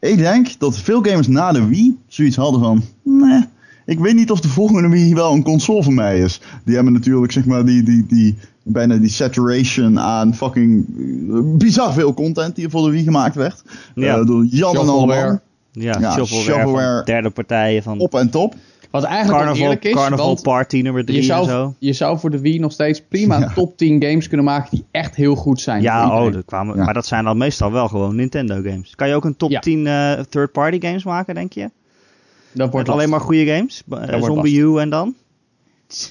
Ik denk dat veel gamers na de Wii zoiets hadden van. Nee, ik weet niet of de volgende Wii wel een console voor mij is. Die hebben natuurlijk, zeg maar, die, die, die, bijna die saturation aan fucking eh, bizar veel content die er voor de Wii gemaakt werd. Ja. Eh, door Jan en. Shovelware. ja, Ja, shovelware, derde partijen van... Op en top. Wat eigenlijk Carnival, eerlijk is, Carnival want Party nummer 3 je en zou, zo. je zou voor de Wii nog steeds prima Ja. top 10 games kunnen maken die echt heel goed zijn. Ja, oh, dat kwamen, Ja. maar dat zijn dan meestal wel gewoon Nintendo games. Kan je ook een top Ja. 10 eh, third-party games maken, denk je? dat wordt Met alleen maar goede games? Eh, wordt Zombie U en dan?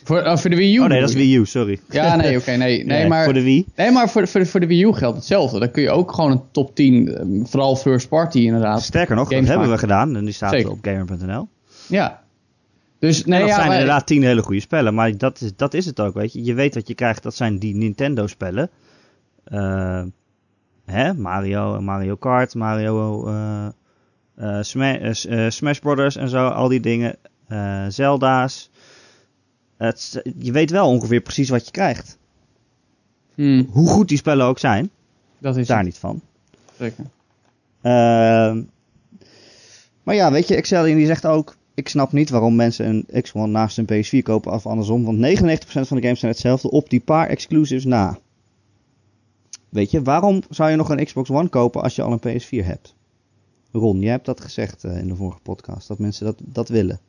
Voor, oh, voor de Wii U? Oh nee, dat is? Wii U, sorry. Ja, nee, oké, nee. Nee, maar, Voor de Wii. nee, maar voor, voor, voor de Wii U geldt hetzelfde. Dan kun je ook gewoon een top 10, eh, vooral first party inderdaad. Sterker nog, dat hebben we gedaan. En die staat Zeker. op gamer.nl. Ja. Dus nee, en dat ja, zijn maar- inderdaad tien hele goede spellen. Maar dat is, dat is het ook, weet je. Je weet wat je krijgt. Dat zijn die Nintendo spellen. Eh, hè? Mario, Mario Kart, Mario eh, eh, Sma- S- eh, Smash Brothers en zo. Al die dingen. Zelda's. Het, je weet wel ongeveer precies wat je krijgt. Hmm, Hoe goed die spellen ook zijn. dat is Daar het, niet van. zeker. Ehm, maar ja, weet je, Excellion die zegt ook... Ik snap niet waarom mensen een X1 naast een PS4 kopen of andersom. Want 99% van de games zijn hetzelfde op die paar exclusives na. Weet je, waarom zou je nog een Xbox One kopen als je al een PS4 hebt? Ron, jij hebt dat gezegd eh, in de vorige podcast. Dat mensen dat, dat willen.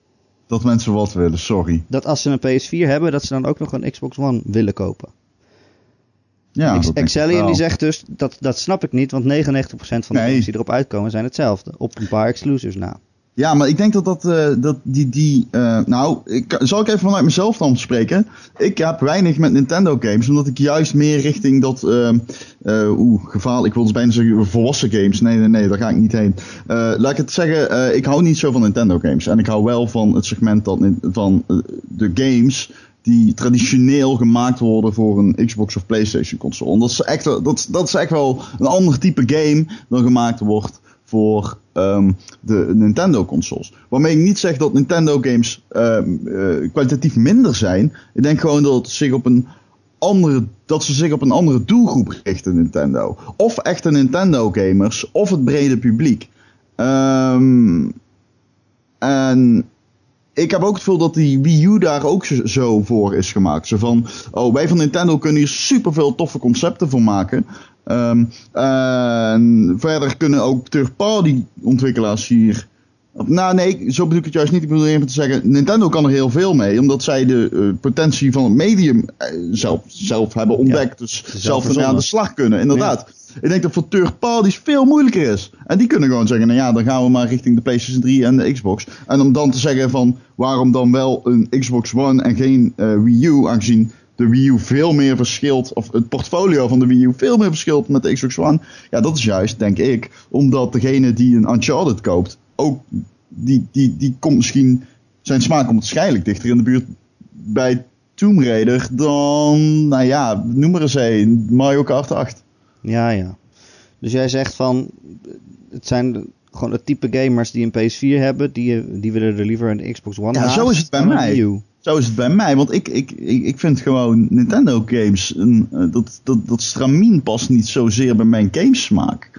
Dat mensen wat willen, sorry. Dat als ze een PS4 hebben, dat ze dan ook nog een Xbox One willen kopen. Ja, Ex- Excellion die zegt dus, dat, dat snap ik niet. Want 99% van de Nee. games die erop uitkomen zijn hetzelfde. Op een paar exclusives na. Ja, maar ik denk dat dat, eh, dat die, die eh, nou, ik, zal ik even vanuit mezelf dan spreken. Ik heb weinig met Nintendo games, omdat ik juist meer richting dat, eh eh oeh, gevaarlijk, ik wil dus bijna zeggen volwassen games. Nee, nee, nee, daar ga ik niet heen. Laat ik het zeggen, ik hou niet zo van Nintendo games. En ik hou wel van het segment dat, van de games die traditioneel gemaakt worden voor een Xbox of PlayStation console. Echt, dat, dat is echt wel een ander type game dan gemaakt wordt voor ehm, de Nintendo consoles. Waarmee ik niet zeg dat Nintendo games ehm, eh, kwalitatief minder zijn. Ik denk gewoon dat, zich op een andere, dat ze zich op een andere doelgroep richten, Nintendo. Of echte Nintendo gamers, of het brede publiek. Ehm, en ik heb ook het gevoel dat die Wii U daar ook zo- zo voor is gemaakt. Zo van, oh, wij van Nintendo kunnen hier superveel toffe concepten voor maken. Ehm, en verder kunnen ook third-party ontwikkelaars hier... Nou nee, zo bedoel ik het juist niet. Ik bedoel even te zeggen, Nintendo kan er heel veel mee. Omdat zij de eh, potentie van het medium eh, zelf, zelf hebben ontdekt. dus zelf ermee aan de slag kunnen, inderdaad. Ik denk dat voor third parties veel moeilijker is. En die kunnen gewoon zeggen, nou ja, dan gaan we maar richting de PlayStation 3 en de Xbox. En om dan te zeggen van, waarom dan wel een Xbox One en geen eh, Wii U, aangezien de Wii U veel meer verschilt, of het portfolio van de Wii U veel meer verschilt met de Xbox One. Ja, dat is juist, denk ik, omdat degene die een Uncharted koopt, ook, die, die, die komt misschien, zijn smaak komt waarschijnlijk dichter in de buurt bij Tomb Raider dan, nou ja, noem maar eens een, Mario Kart 8. Ja, ja. Dus jij zegt van, het zijn gewoon het type gamers die een PS4 hebben, die, die willen er liever een Xbox One Ja, zo is het bij mij. Zo is het bij mij, want ik, ik, ik, ik vind gewoon Nintendo games, een, eh, dat, dat, dat stramien past niet zozeer bij mijn gamesmaak.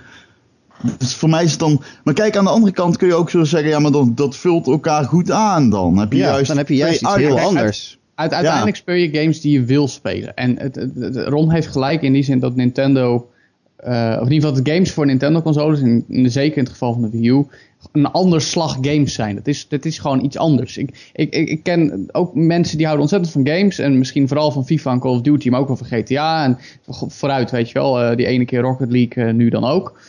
Dus voor mij is het dan. Maar kijk, aan de andere kant kun je ook zo zeggen: ja, maar dat, dat vult elkaar goed aan dan. Heb je Ja, juist dan heb je juist iets heel anders. Uit, uiteindelijk speel je games die je wil spelen. En het, het- het- Ron heeft gelijk in die zin dat Nintendo, eh, of in ieder geval de games voor Nintendo consoles, in, in- zeker in het geval van de Wii U, een ander slag games zijn. Dat is, dat is gewoon iets anders. Ik, ik, ik, ken ook mensen die houden ontzettend van games en misschien vooral van FIFA en Call of Duty, maar ook wel van GTA en vooruit, weet je wel, eh, die ene keer Rocket League, eh, nu dan ook.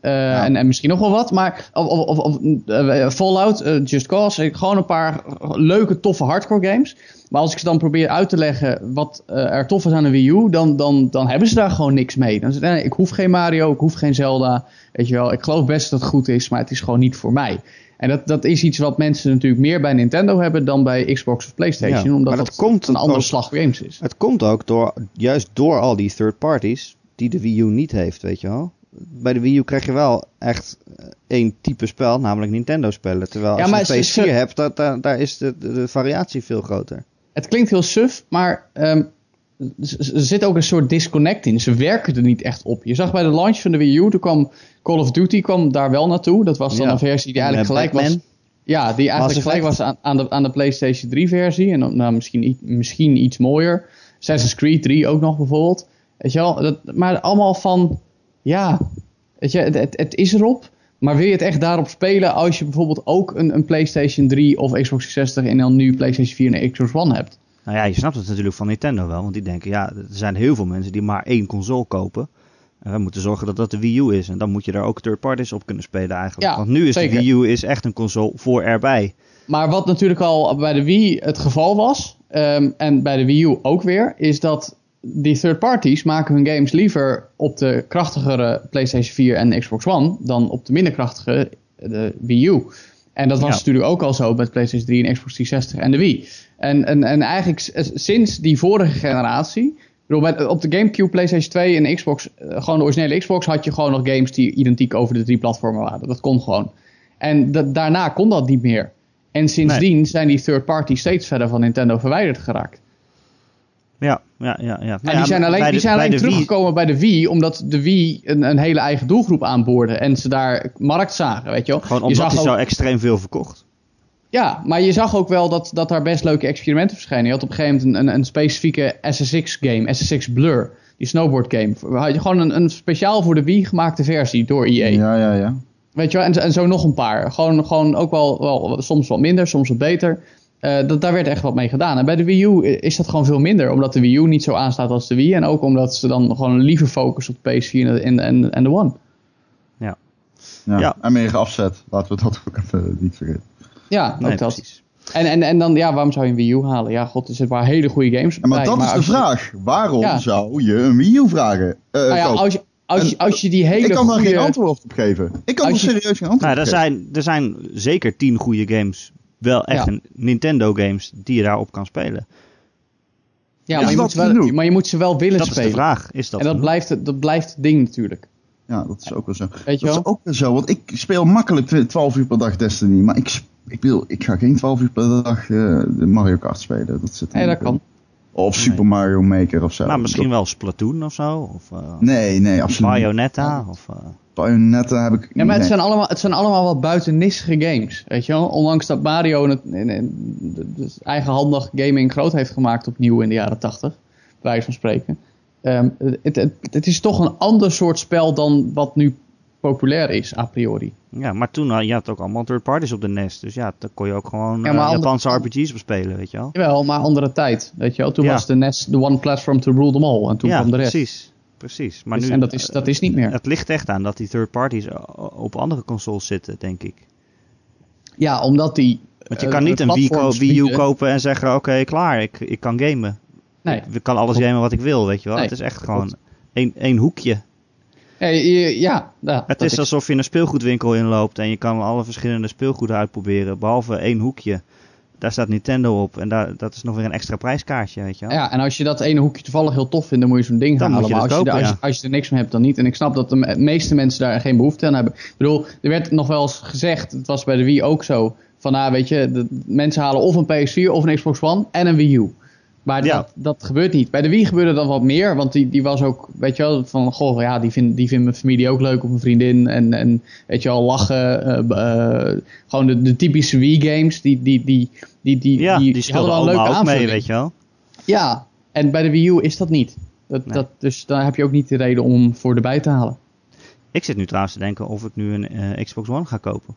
Eh, en, en misschien nog wel wat, maar of, of, of, Fallout, Just Cause, gewoon een paar leuke, toffe hardcore games. Maar als ik ze dan probeer uit te leggen wat eh, er tof is aan een Wii U, dan, dan, dan hebben ze daar gewoon niks mee. Dan zeggen ze, nee, ik hoef geen Mario, ik hoef geen Zelda, weet je wel. Ik geloof best dat het goed is, maar het is gewoon niet voor mij. En dat, dat is iets wat mensen natuurlijk meer bij Nintendo hebben dan bij Xbox of PlayStation, Ja, omdat dat dat komt een andere ook- slag games is. Het komt ook door, juist door al die third parties die de Wii U niet heeft, weet je wel. Bij de Wii U krijg je wel echt eh, één type spel, namelijk Nintendo spellen. Terwijl als je een ze- PS4 ze- hebt, dat, daar, daar is de, de, de variatie veel groter. Het klinkt heel suf, maar ehm, er zit ook een soort disconnect in. Ze werken er niet echt op. Je zag bij de launch van de Wii U, toen kwam Call of Duty kwam daar wel naartoe. Dat was dan Ja. een versie die En, eigenlijk eh, gelijk was. Ja, die eigenlijk gelijk was aan, aan, de, aan de PlayStation 3 versie. En dan nou, misschien, misschien iets mooier. Assassin's Creed 3 ook nog bijvoorbeeld. Weet je wel, dat, maar allemaal van, ja, weet je, het, het, het is erop. Maar wil je het echt daarop spelen als je bijvoorbeeld ook een, een PlayStation 3 of Xbox 360 en dan nu PlayStation 4 en Xbox One hebt? Nou ja, je snapt het natuurlijk van Nintendo wel. Want die denken, ja, er zijn heel veel mensen die maar één console kopen. En we moeten zorgen dat dat de Wii U is. En dan moet je daar ook third parties op kunnen spelen eigenlijk. Ja, want nu is zeker. de Wii U is echt een console voor erbij. Maar wat natuurlijk al bij de Wii het geval was, ehm, en bij de Wii U ook weer, is dat die third parties maken hun games liever op de krachtigere PlayStation 4 en Xbox One dan op de minder krachtige de Wii U. En dat was Ja. natuurlijk ook al zo met PlayStation 3 en Xbox 360 en de Wii. En, en, en eigenlijk sinds die vorige generatie, bedoel, op de GameCube, PlayStation 2 en Xbox, eh, gewoon de originele Xbox, had je gewoon nog games die identiek over de drie platformen waren. Dat kon gewoon. En da- daarna kon dat niet meer. En sindsdien zijn die third parties steeds verder van Nintendo verwijderd geraakt. Ja, ja, ja. ja. En die zijn alleen, die zijn alleen teruggekomen bij de Wii, omdat de Wii een, een hele eigen doelgroep aanboorde. En ze daar markt zagen, weet je wel. Gewoon je omdat ook, zo extreem veel verkocht. Ja, maar je zag ook wel dat, dat daar best leuke experimenten verschenen. Je had op een gegeven moment een, een, een specifieke SSX-game, SSX Blur, die snowboard-game. Had je gewoon een, een speciaal voor de Wii gemaakte versie door EA. Ja, ja, ja. Weet je wel, en, en zo nog een paar. Gewoon, gewoon ook wel, wel soms wat minder, soms wat beter. Eh, dat, daar werd echt wat mee gedaan. En bij de Wii U is dat gewoon veel minder. Omdat de Wii U niet zo aanstaat als de Wii. En ook omdat ze dan gewoon liever focussen op de PS4 en, en, en, de One. ja. Ja. En meer afzet. Laten we dat ook even niet vergeten. Ja, ook Nee, dat. precies. En, en, en dan, ja, waarom zou je een Wii U halen? Ja, god, er zitten waar hele goede games En maar bij. dat is de je- vraag. Waarom Ja. zou je een Wii U vragen? Eh, Nou ja, als je, als, je, als je die hele ik kan daar goede... geen antwoord op geven. Ik kan er serieus geen antwoord Nou, op er geven. zijn, er zijn zeker tien goede games. Wel echt Ja. een Nintendo games die je daarop kan spelen. Ja, maar, je dat moet ze wel, maar je moet ze wel willen Dat is spelen. de vraag. Is dat en dat genoeg? blijft, het- dat blijft het ding natuurlijk. Ja, dat is ook wel zo. Weet je dat wel? is ook wel zo, want ik speel makkelijk 12 uur per dag Destiny, maar ik, ik, wil, ik ga geen 12 uur per dag eh, de Mario Kart spelen. Dat zit Nee, dat kan. in. Of Super Mario Maker of zo. Nou, misschien wel Splatoon of zo. Of eh, Nee, nee, absoluut niet. Bayonetta. Of, eh, Bayonetta heb ik... Ja, maar het nee. zijn allemaal, het zijn allemaal wat buitennissige games. Weet je wel? Ondanks dat Mario het, in- in- dus eigenhandig gaming groot heeft gemaakt opnieuw in de jaren 80. Bij wijze van spreken. Ehm, het, het, het is toch een ander soort spel dan wat nu populair is, a priori. ja, maar toen had je had ook allemaal third parties op de NES. Dus ja, dan kon je ook gewoon Ja, eh, Japanse RPG's bespelen, weet je wel. Jawel, maar andere tijd. Weet je wel? Toen Ja. was de NES de one platform to rule them all. En toen ja, kwam de rest. precies. Precies. Maar Dus- nu, en dat is, dat is niet meer. Het ligt echt aan dat die third parties op andere consoles zitten, denk ik. Ja, omdat die... Want je eh, kan niet een Wii, ko- platforms Wii U kopen en zeggen, oké, klaar, ik, ik kan gamen. Nee. Ik, kan alles gamen wat ik wil, weet je wel. Nee, het is echt gewoon één, één hoekje. Ja, je- ja, ja, Het is alsof je een speelgoedwinkel inloopt en je kan alle verschillende speelgoeden uitproberen, behalve één hoekje. Daar staat Nintendo op en daar, dat is nog weer een extra prijskaartje, weet je wel. Ja, en als je dat ene hoekje toevallig heel tof vindt, dan moet je zo'n ding Dan halen. je Maar als, je, er- als, je, als je er niks mee hebt, dan niet. En ik snap dat de me- meeste mensen daar geen behoefte aan hebben. Ik bedoel, er werd nog wel eens gezegd, het was bij de Wii ook zo, van nou weet je, de, mensen halen of een PS4 of een Xbox One en een Wii U. Maar Ja. dat, dat gebeurt niet. Bij de Wii gebeurde dat wat meer, want die, die was ook, weet je wel, van goh, ja, die vindt die vindt mijn familie ook leuk of mijn vriendin. En, en weet je wel, lachen. eh, eh, gewoon de, de typische Wii-games, die, die, die, die, die, Ja, die, die speelden hadden wel een allemaal leuke mee, weet je wel. Ja, en bij de Wii U is dat niet. Dat, Nee. dat, dus daar heb je ook niet de reden om voor erbij te halen. Ik zit nu trouwens te denken of ik nu een eh, Xbox One ga kopen.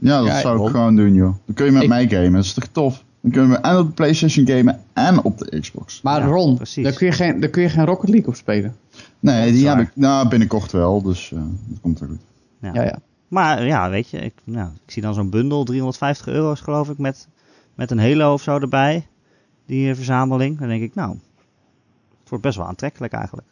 Ja, dat Ja, zou ik gewoon doen, joh. Dan kun je met Ik- mij gamen, dat is toch tof? Dan kunnen we en op de PlayStation gamen en op de Xbox. Maar Ja, Ron, precies. daar kun, je geen, daar kun je geen Rocket League op spelen. Nee, die heb ik nou, binnenkort wel, dus eh, dat komt wel goed. Ja. Ja, ja. Maar ja, weet je, ik, nou, ik zie dan zo'n bundel, 350 euro's geloof ik, met, met een Halo of zo erbij. Die eh, verzameling. Dan denk ik, nou, het wordt best wel aantrekkelijk eigenlijk.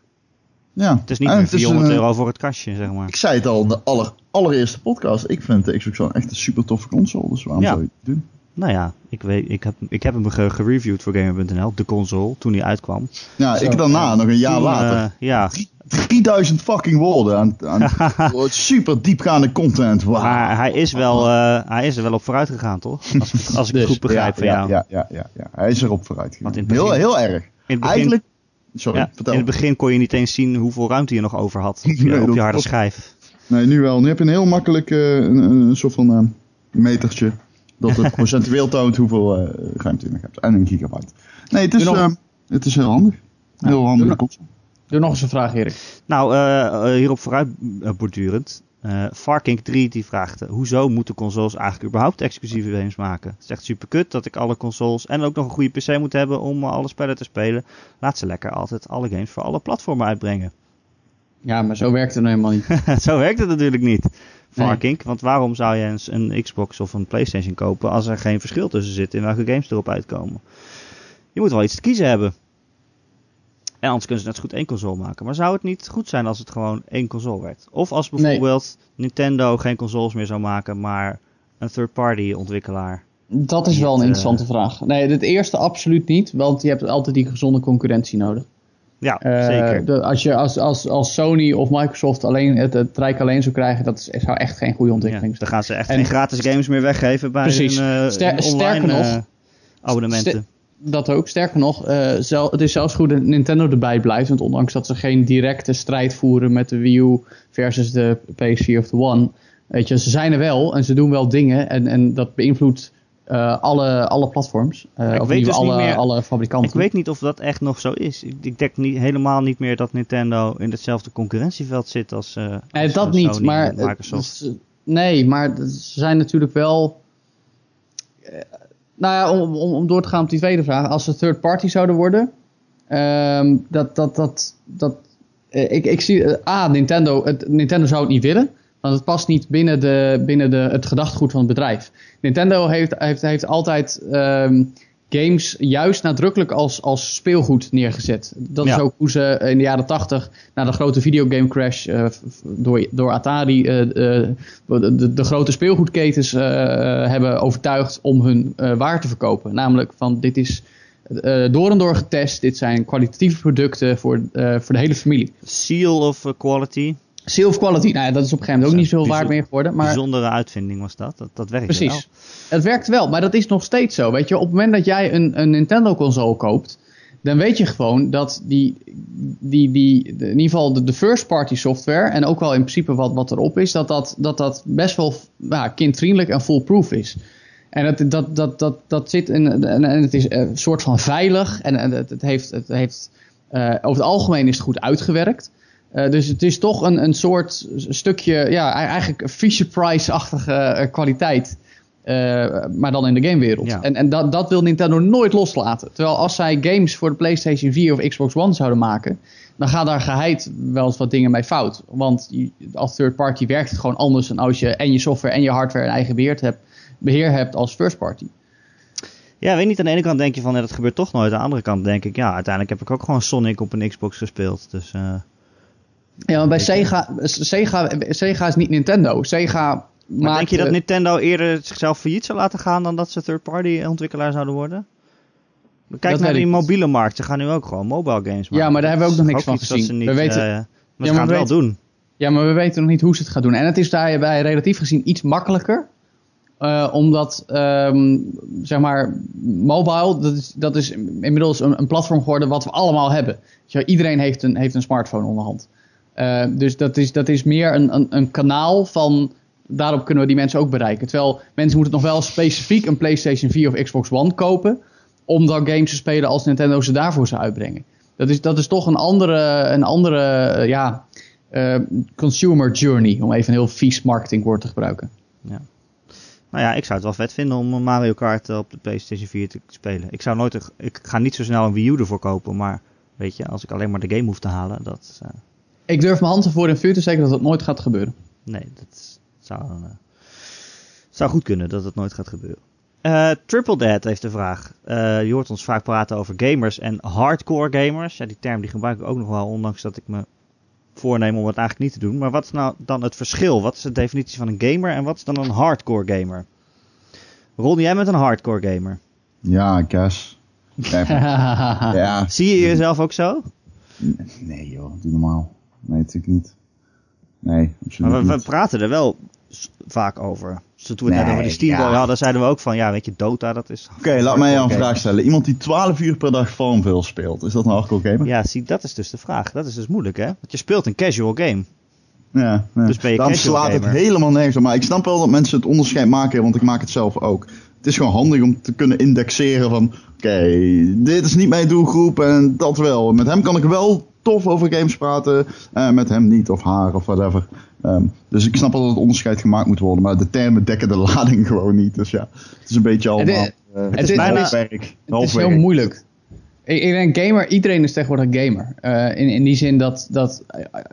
Ja. Het is niet En meer het is 400 een- euro voor het kastje, zeg maar. Ik zei het al in de aller, allereerste podcast. Ik vind de Xbox One echt een super toffe console, dus waarom Ja. zou je het doen? Nou ja, ik, weet, ik, heb, ik heb hem ge- gereviewd voor Gamer.nl, de console, toen hij uitkwam. Ja, ik daarna, nog een jaar Toen, later. eh, ja, 3000 fucking woorden aan, aan super diepgaande content. Wow. maar hij is, wel, eh, hij is er wel op vooruit gegaan, toch? Als, ik- als ik het Dus, goed begrijp van ja, jou. Ja, ja, ja, ja, hij is erop vooruit gegaan. Heel, heel erg. Begin, Eigenlijk, sorry, ja, vertel. in het begin kon je niet eens zien hoeveel ruimte je nog over had op je, Nee, op dat je harde schijf. Nee, nu wel. Nu heb je een heel makkelijk eh, een, soort van metertje. Dat het procentueel toont hoeveel eh, ruimte je nog hebt. En een gigabyte. Nee, het is, nog- eh, het is heel handig. Heel handige doe nog eens een vraag, Erik. Nou, eh, hierop vooruit bordurend. Uh, Farkink 3 die vraagt, hoezo moeten consoles eigenlijk überhaupt exclusieve games maken? Het is echt super kut dat ik alle consoles en ook nog een goede PC moet hebben om alle spellen te spelen. Laat ze lekker altijd alle games voor alle platformen uitbrengen. Ja, maar zo werkt het nou helemaal niet. zo werkt het natuurlijk niet, Farkink. Nee. Want waarom zou je eens een Xbox of een Playstation kopen als er geen verschil tussen zit in welke games erop uitkomen? Je moet wel iets te kiezen hebben. En anders kunnen ze net zo goed één console maken. Maar zou het niet goed zijn als het gewoon één console werd? Of als bijvoorbeeld Nintendo geen consoles meer zou maken, maar een third-party ontwikkelaar. Dat is wel een interessante vraag. Nee, het eerste absoluut niet, want je hebt altijd die gezonde concurrentie nodig. Ja, uh, zeker. De, als je als, als, als Sony of Microsoft alleen het, het rijk alleen zou krijgen, dat is, zou echt geen goede ontwikkeling zijn. dan gaan ze echt geen gratis games meer weggeven bij Precies. Uh, Ster online, sterker nog, uh, abonnementen dat ook. Sterker nog, zel, het is zelfs goed dat Nintendo erbij blijft. Want ondanks dat ze geen directe strijd voeren met de Wii U versus de PS4 of de One. Weet je, ze zijn er wel en ze doen wel dingen. En, en dat beïnvloedt uh, alle, alle platforms. Uh, ik of weet dus alle, meer, alle fabrikanten. Ik weet niet of dat echt nog zo is. Ik, ik denk niet, helemaal niet meer dat Nintendo in hetzelfde concurrentieveld zit als, uh, nee, als dat niet, maar, Microsoft. nee, maar ze zijn natuurlijk wel nou ja, om, om, om door te gaan op die tweede vraag. Als ze third party zouden worden, um, dat, dat, dat, dat, ik, ik zie, A, Nintendo, het, Nintendo zou het niet willen. Want het past niet binnen, de, binnen de, het gedachtegoed van het bedrijf. Nintendo heeft, heeft, heeft altijd um, games juist nadrukkelijk als, als speelgoed neergezet. Dat is ook hoe ze in de jaren tachtig, na de grote videogame crash uh, door, door Atari, uh, uh, de, de, grote speelgoedketens hebben overtuigd om hun waar te verkopen. Namelijk van dit is door en door getest, dit zijn kwalitatieve producten voor, voor de hele familie. Seal of quality. Of quality, nou ja, dat is op een gegeven moment ook niet veel waard meer geworden. Maar... Bijzondere uitvinding was dat. Dat, dat werkt Precies. wel. Het werkt wel, maar dat is nog steeds zo. Weet je, op het moment dat jij een, een Nintendo console koopt, dan weet je gewoon dat die, die, die in ieder geval de, de first party software en ook wel in principe wat, wat erop is, dat dat, dat, dat best wel ja, kindvriendelijk en foolproof is. En dat, dat, dat, dat, dat zit in, en, en het is een soort van veilig en, en het, het heeft, het heeft uh, over het algemeen is het goed uitgewerkt. Uh, dus het is toch een, een soort stukje, ja, eigenlijk Fisher-Price-achtige uh, kwaliteit. Uh, maar dan in de gamewereld. Ja. En, en dat, dat wil Nintendo nooit loslaten. Terwijl als zij games voor de PlayStation 4 of Xbox One zouden maken, dan gaan daar geheid wel eens wat dingen mee fout. Want als third party werkt het gewoon anders dan als je en je software en je hardware en eigen beheer hebt, beheer hebt als first party. Ja, weet niet, aan de ene kant denk je van ja, dat gebeurt toch nooit. Aan de andere kant denk ik, ja, uiteindelijk heb ik ook gewoon Sonic op een Xbox gespeeld. Dus uh, ja, maar bij Sega, Sega, Sega is niet Nintendo. Sega maar denk je dat Nintendo eerder zichzelf failliet zou laten gaan dan dat ze third-party ontwikkelaar zouden worden? Kijk naar die mobiele markt. Ze gaan nu ook gewoon mobile games maken. Ja, maar daar hebben we ook nog niks van gezien. Niet, we weten, uh, maar ja, ze gaan het wel doen. Ja, maar we weten nog niet hoe ze het gaan doen. En het is daarbij relatief gezien iets makkelijker. Uh, omdat, um, zeg maar, mobile, dat is, dat is inmiddels een, een, platform geworden wat we allemaal hebben. Dus iedereen heeft een, heeft een smartphone onderhand. Uh, dus dat is, dat is meer een, een, een, kanaal van. Daarop kunnen we die mensen ook bereiken. Terwijl mensen moeten nog wel specifiek een PlayStation 4 of Xbox One kopen. Om dan games te spelen als Nintendo ze daarvoor zou uitbrengen. Dat is, dat is toch een andere, een andere uh, ja, uh, consumer journey. Om even een heel vies marketingwoord te gebruiken. Ja. Nou ja, ik zou het wel vet vinden om Mario Kart op de PlayStation 4 te spelen. Ik zou nooit, ik ga niet zo snel een Wii U ervoor kopen, maar weet je, als ik alleen maar de game hoef te halen, dat, ik durf mijn hand ervoor in vuur te zeggen dat het nooit gaat gebeuren. Nee, dat zou, uh, zou goed kunnen dat het nooit gaat gebeuren. Uh, Triple Dad heeft de vraag. Uh, je hoort ons vaak praten over gamers en hardcore gamers. Ja, die term die gebruik ik ook nog wel, ondanks dat ik me voorneem om het eigenlijk niet te doen. Maar wat is nou dan het verschil? Wat is de definitie van een gamer en wat is dan een hardcore gamer? Ron, jij met een hardcore gamer? Ja, I guess. ja. Zie je jezelf ook zo? Nee joh, doe normaal. Nee, natuurlijk niet. Nee, absoluut Maar we, we praten er wel vaak over. Dus toen we het net over de Steam ja. hadden, zeiden we ook van, ja, weet je, Dota, dat is... Oké, laat mij jou een vraag stellen. Iemand die 12 uur per dag Farmville speelt, is dat een hardcore gamer? Ja, zie, dat is dus de vraag. Dat is dus moeilijk, hè? Want je speelt een casual game. Ja, ja. Dus ben je Dan slaat het helemaal nergens op. Maar ik snap wel dat mensen het onderscheid maken, want ik maak het zelf ook. Het is gewoon handig om te kunnen indexeren van, oké, dit is niet mijn doelgroep en dat wel. Met hem kan ik wel tof over games praten. eh, met hem niet of haar of whatever. Ehm, dus ik snap wel dat het onderscheid gemaakt moet worden. Maar de termen dekken de lading gewoon niet. Dus ja, het is een beetje allemaal... Het- eh, het is bijna- werk. Het is heel moeilijk. Ik, ik denk gamer, iedereen is tegenwoordig een gamer. Eh, in, in die zin dat, dat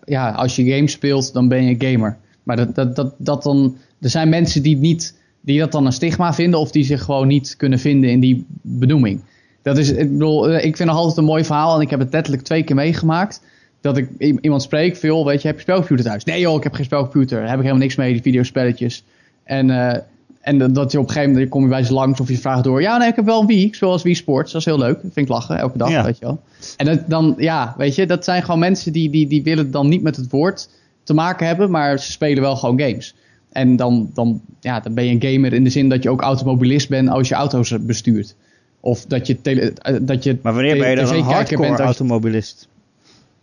ja, als je games speelt, dan ben je gamer. Maar dat, dat, dat, dat dan, er zijn mensen die, niet, die dat dan een stigma vinden of die zich gewoon niet kunnen vinden in die benoeming. Dat is, ik bedoel, eh, ik vind het altijd een mooi verhaal en ik heb het letterlijk twee keer meegemaakt. Dat ik iemand spreek, veel, weet je, heb je spelcomputer thuis? Nee joh, ik heb geen spelcomputer. Daar heb ik helemaal niks mee, die videospelletjes. En, eh, en dat- dat je op een gegeven moment kom je bij ze langs of je vraagt door. Ja, nee, ik heb wel een Wii. Ik speel als Wii Sports. Dat is heel leuk. Dat vind ik lachen, elke dag, Ja. weet je wel. En dat, dan, ja, weet je, dat zijn gewoon mensen die, die, die willen dan niet met het woord te maken hebben, maar ze spelen wel gewoon games. En dan, dan, ja, dan ben je een gamer in de zin dat je ook automobilist bent als je auto's bestuurt. Of dat je, tele, eh, dat je Maar wanneer ben je dan een hardcore bent als je- automobilist?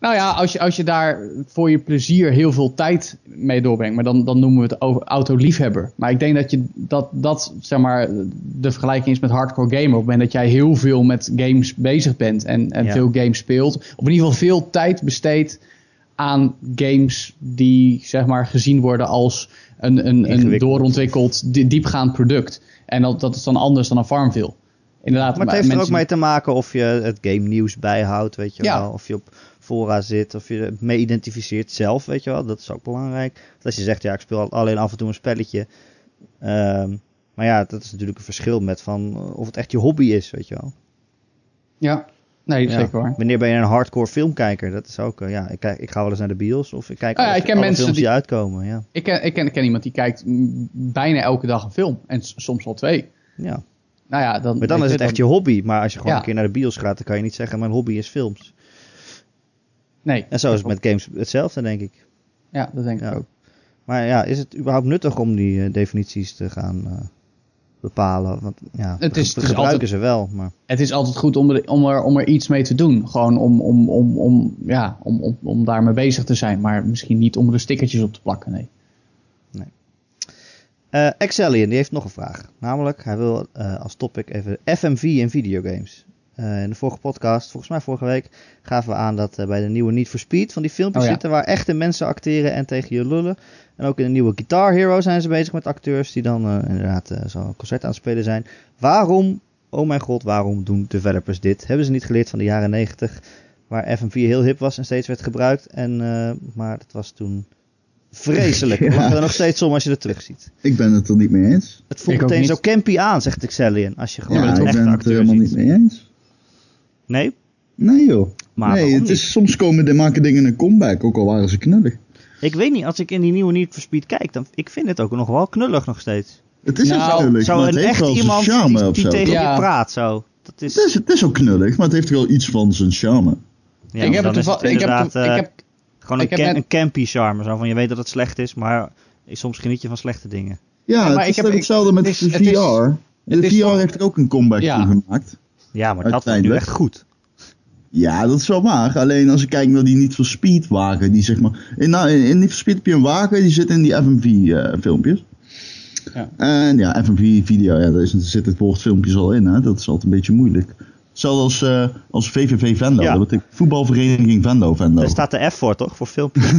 nou ja, als je, als je daar voor je plezier heel veel tijd mee doorbrengt, maar dan, dan noemen we het autoliefhebber. Maar ik denk dat je dat, dat zeg maar, de vergelijking is met hardcore gamer. Op het moment dat jij heel veel met games bezig bent en, en Ja. veel games speelt, of in ieder geval veel tijd besteedt aan games die zeg maar gezien worden als een, een, een doorontwikkeld, di- diepgaand product. En dat, dat is dan anders dan een Farmville. Inderdaad, Maar het heeft er ook mensen- mee te maken of je het game nieuws bijhoudt, weet je Ja. wel. Of je op fora zit, of je mee identificeert zelf, weet je wel. Dat is ook belangrijk. Want als je zegt, ja, ik speel alleen af en toe een spelletje. Ehm, maar ja, dat is natuurlijk een verschil met van eh, of het echt je hobby is, weet je wel. Ja, nee, Ja. zeker hoor. Wanneer ben je een hardcore filmkijker? Dat is ook, eh, ja, ik, kijk, ik ga wel eens naar de bios of ik kijk Ah ja, ik ken alle mensen films die, die- uitkomen, ja. Ik ken, ik, ken, ik ken iemand die kijkt bijna elke dag een film. En soms wel twee. ja. Nou ja, dan, Maar dan is het echt je hobby. Maar als je gewoon Ja. een keer naar de bios gaat, dan kan je niet zeggen, mijn hobby is films. Nee, En zo is het met games hetzelfde, denk ik. ja, dat denk ik Ja. ook. Maar ja, is het überhaupt nuttig om die eh, definities te gaan eh, bepalen? Want ja, Het is- het is gebruiken altijd- ze wel, maar Het is altijd goed om er, om er, om er iets mee te doen. Gewoon om, om, om, om, ja, om, om, om daarmee bezig te zijn. Maar misschien niet om er stickertjes op te plakken, nee. Excellion, die heeft nog een vraag. Namelijk, hij wil eh, als topic even FMV in videogames. Eh, in de vorige podcast, volgens mij vorige week, gaven we aan dat bij de nieuwe Need for Speed van die filmpjes Oh ja. zitten waar echte mensen acteren en tegen je lullen. En ook in de nieuwe Guitar Hero zijn ze bezig met acteurs die dan eh, inderdaad zo'n concert aan het spelen zijn. Waarom, oh mijn god, waarom doen developers dit? Hebben ze niet geleerd van de jaren 90, waar FMV heel hip was en steeds werd gebruikt. En, maar het was toen vreselijk. Ja. We lachen er nog steeds om als je het terugziet. Ik ben het er niet mee eens. Het voelt meteen niet. zo campy aan, zegt Excellion. Als je gewoon Ja, een ik ben het er acteur helemaal ziet. niet mee eens. Nee? Nee joh. Maar nee, het is, soms komen de maken dingen een comeback, ook al waren ze knullig. Ik weet niet, als ik in die nieuwe Need for Speed kijk, dan ik vind het ook nog wel knullig nog steeds. Het is Nou, knullig, Zo maar het een heeft echt iemand charme die, of die zo. tegen Ja. je praat, zo. Dat is, Het is, het is ook knullig, maar het heeft wel iets van zijn charme. ja, ik heb het toeval- ik heb, ik eh, heb, gewoon een, ik heb cam- net- een campy charme. Zo van, je weet dat het slecht is, maar soms geniet je van slechte dingen. Ja, maar het ik is heb- ik- hetzelfde met het is- de het is- VR. de het is VR heeft er ook een comeback Ja. van gemaakt. Ja, maar dat wordt nu echt goed. Ja, dat is wel waar. Alleen als ik kijk naar die niet voor speed wagen, die zeg maar... In, nou, in Need for Speed heb je een wagen, die zit in die FMV eh, filmpjes. Ja. En ja, FMV video, ja, daar is- zit het woord filmpjes al in, hè. Dat is altijd een beetje moeilijk. Hetzelfde als, eh, als VVV Venlo, Ja. dat betekent voetbalvereniging Venlo Venlo. Daar staat de F voor, toch? Voor filmpjes.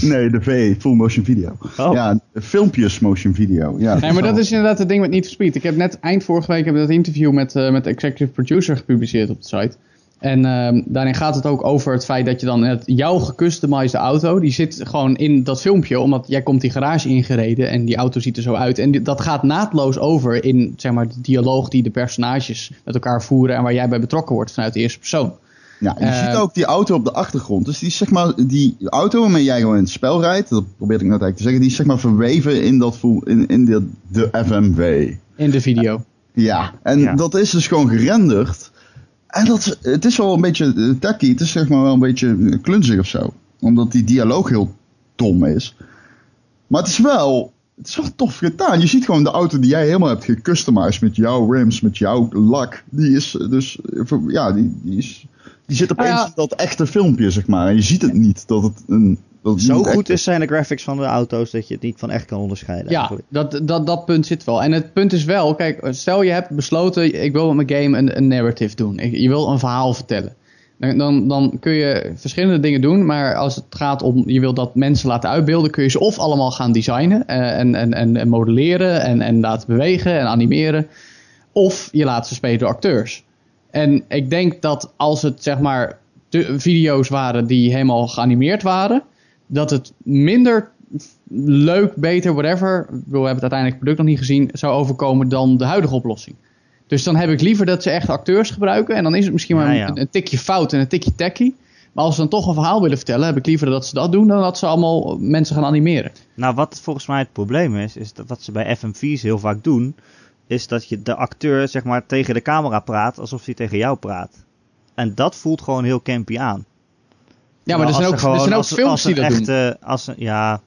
Nee, de V, full motion video. Oh. Ja, filmpjes motion video. Ja, Nee, maar dat is inderdaad het ding met Need for Speed. Ik heb net eind vorige week heb ik dat interview met, eh, met de executive producer gepubliceerd op de site. En ehm, daarin gaat het ook over het feit dat je dan het, jouw gecustomized auto, die zit gewoon in dat filmpje, omdat jij komt die garage ingereden en die auto ziet er zo uit. En die- dat gaat naadloos over in zeg maar, de dialoog die de personages met elkaar voeren en waar jij bij betrokken wordt vanuit de eerste persoon. Ja, je ziet ook die auto op de achtergrond. Dus die, is, zeg maar, die auto waarmee jij gewoon in het spel rijdt, dat probeerde ik net eigenlijk te zeggen, die is zeg maar verweven in, dat, voel- in, in de, de FMW. In de video. Ja, en Ja. dat is dus gewoon gerenderd. En dat, het is wel een beetje eh, tacky, het is zeg maar wel een beetje eh, klunzig of zo. Omdat die dialoog heel dom is. Maar het is wel, het is wel tof gedaan. Je ziet gewoon de auto die jij helemaal hebt gecustomized met jouw rims, met jouw lak. Die is eh, dus, ja, die, die, is, die zit opeens in dat echte filmpje, zeg maar. En je ziet het niet, dat het een... Zo goed is zijn de graphics van de auto's dat je het niet van echt kan onderscheiden. Ja, eigenlijk. dat, dat, dat punt zit wel. En het punt is wel, kijk, stel je hebt besloten, ik wil met mijn game een, een narrative doen. Ik- Je wil een verhaal vertellen. Dan, dan, dan kun je verschillende dingen doen, maar als het gaat om je wilt dat mensen laten uitbeelden, kun je ze of allemaal gaan designen eh, en, en, en, en modelleren en, en laten bewegen en animeren, of je laat ze spelen door acteurs. En ik denk dat als het zeg maar de video's waren die helemaal geanimeerd waren, dat het minder leuk, beter, whatever, we hebben het uiteindelijk product nog niet gezien, zou overkomen dan de huidige oplossing. Dus dan heb ik liever dat ze echt acteurs gebruiken. En dan is het misschien maar Ja, ja. Een, een tikje fout en een tikje tacky. Maar als ze dan toch een verhaal willen vertellen, heb ik liever dat ze dat doen dan dat ze allemaal mensen gaan animeren. Nou, wat volgens mij het probleem is, is dat wat ze bij FMV's heel vaak doen, is dat je de acteur zeg maar tegen de camera praat alsof hij tegen jou praat. En dat voelt gewoon heel campy aan. Ja, maar er zijn ook, er zijn ook als- films als die dat doen. echte, Als ja,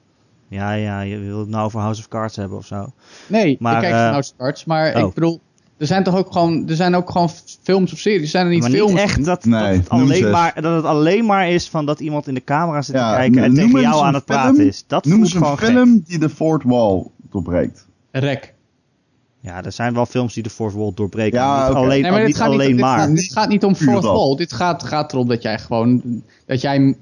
ja, ja, je wil het nou over House of Cards hebben of zo. Nee, Maar, ik kijk eh, geen House of Cards. Maar oh. ik bedoel, er zijn toch ook gewoon, er zijn ook gewoon films of series. Zijn er niet maar films? niet echt dat, Nee, dat, het alleen maar, dat het alleen maar is van dat iemand in de camera zit Ja, te kijken en tegen jou aan het film. praten is. Dat Noem eens een gewoon gek. film die de fourth wall doorbreekt. Rek. Ja, er zijn wel films die de fourth wall doorbreken. Ja, niet alleen, Nee, maar niet dit gaat, alleen niet, maar. dit gaat niet om dat. wall. Dit gaat, gaat erom dat jij gewoon, dat jij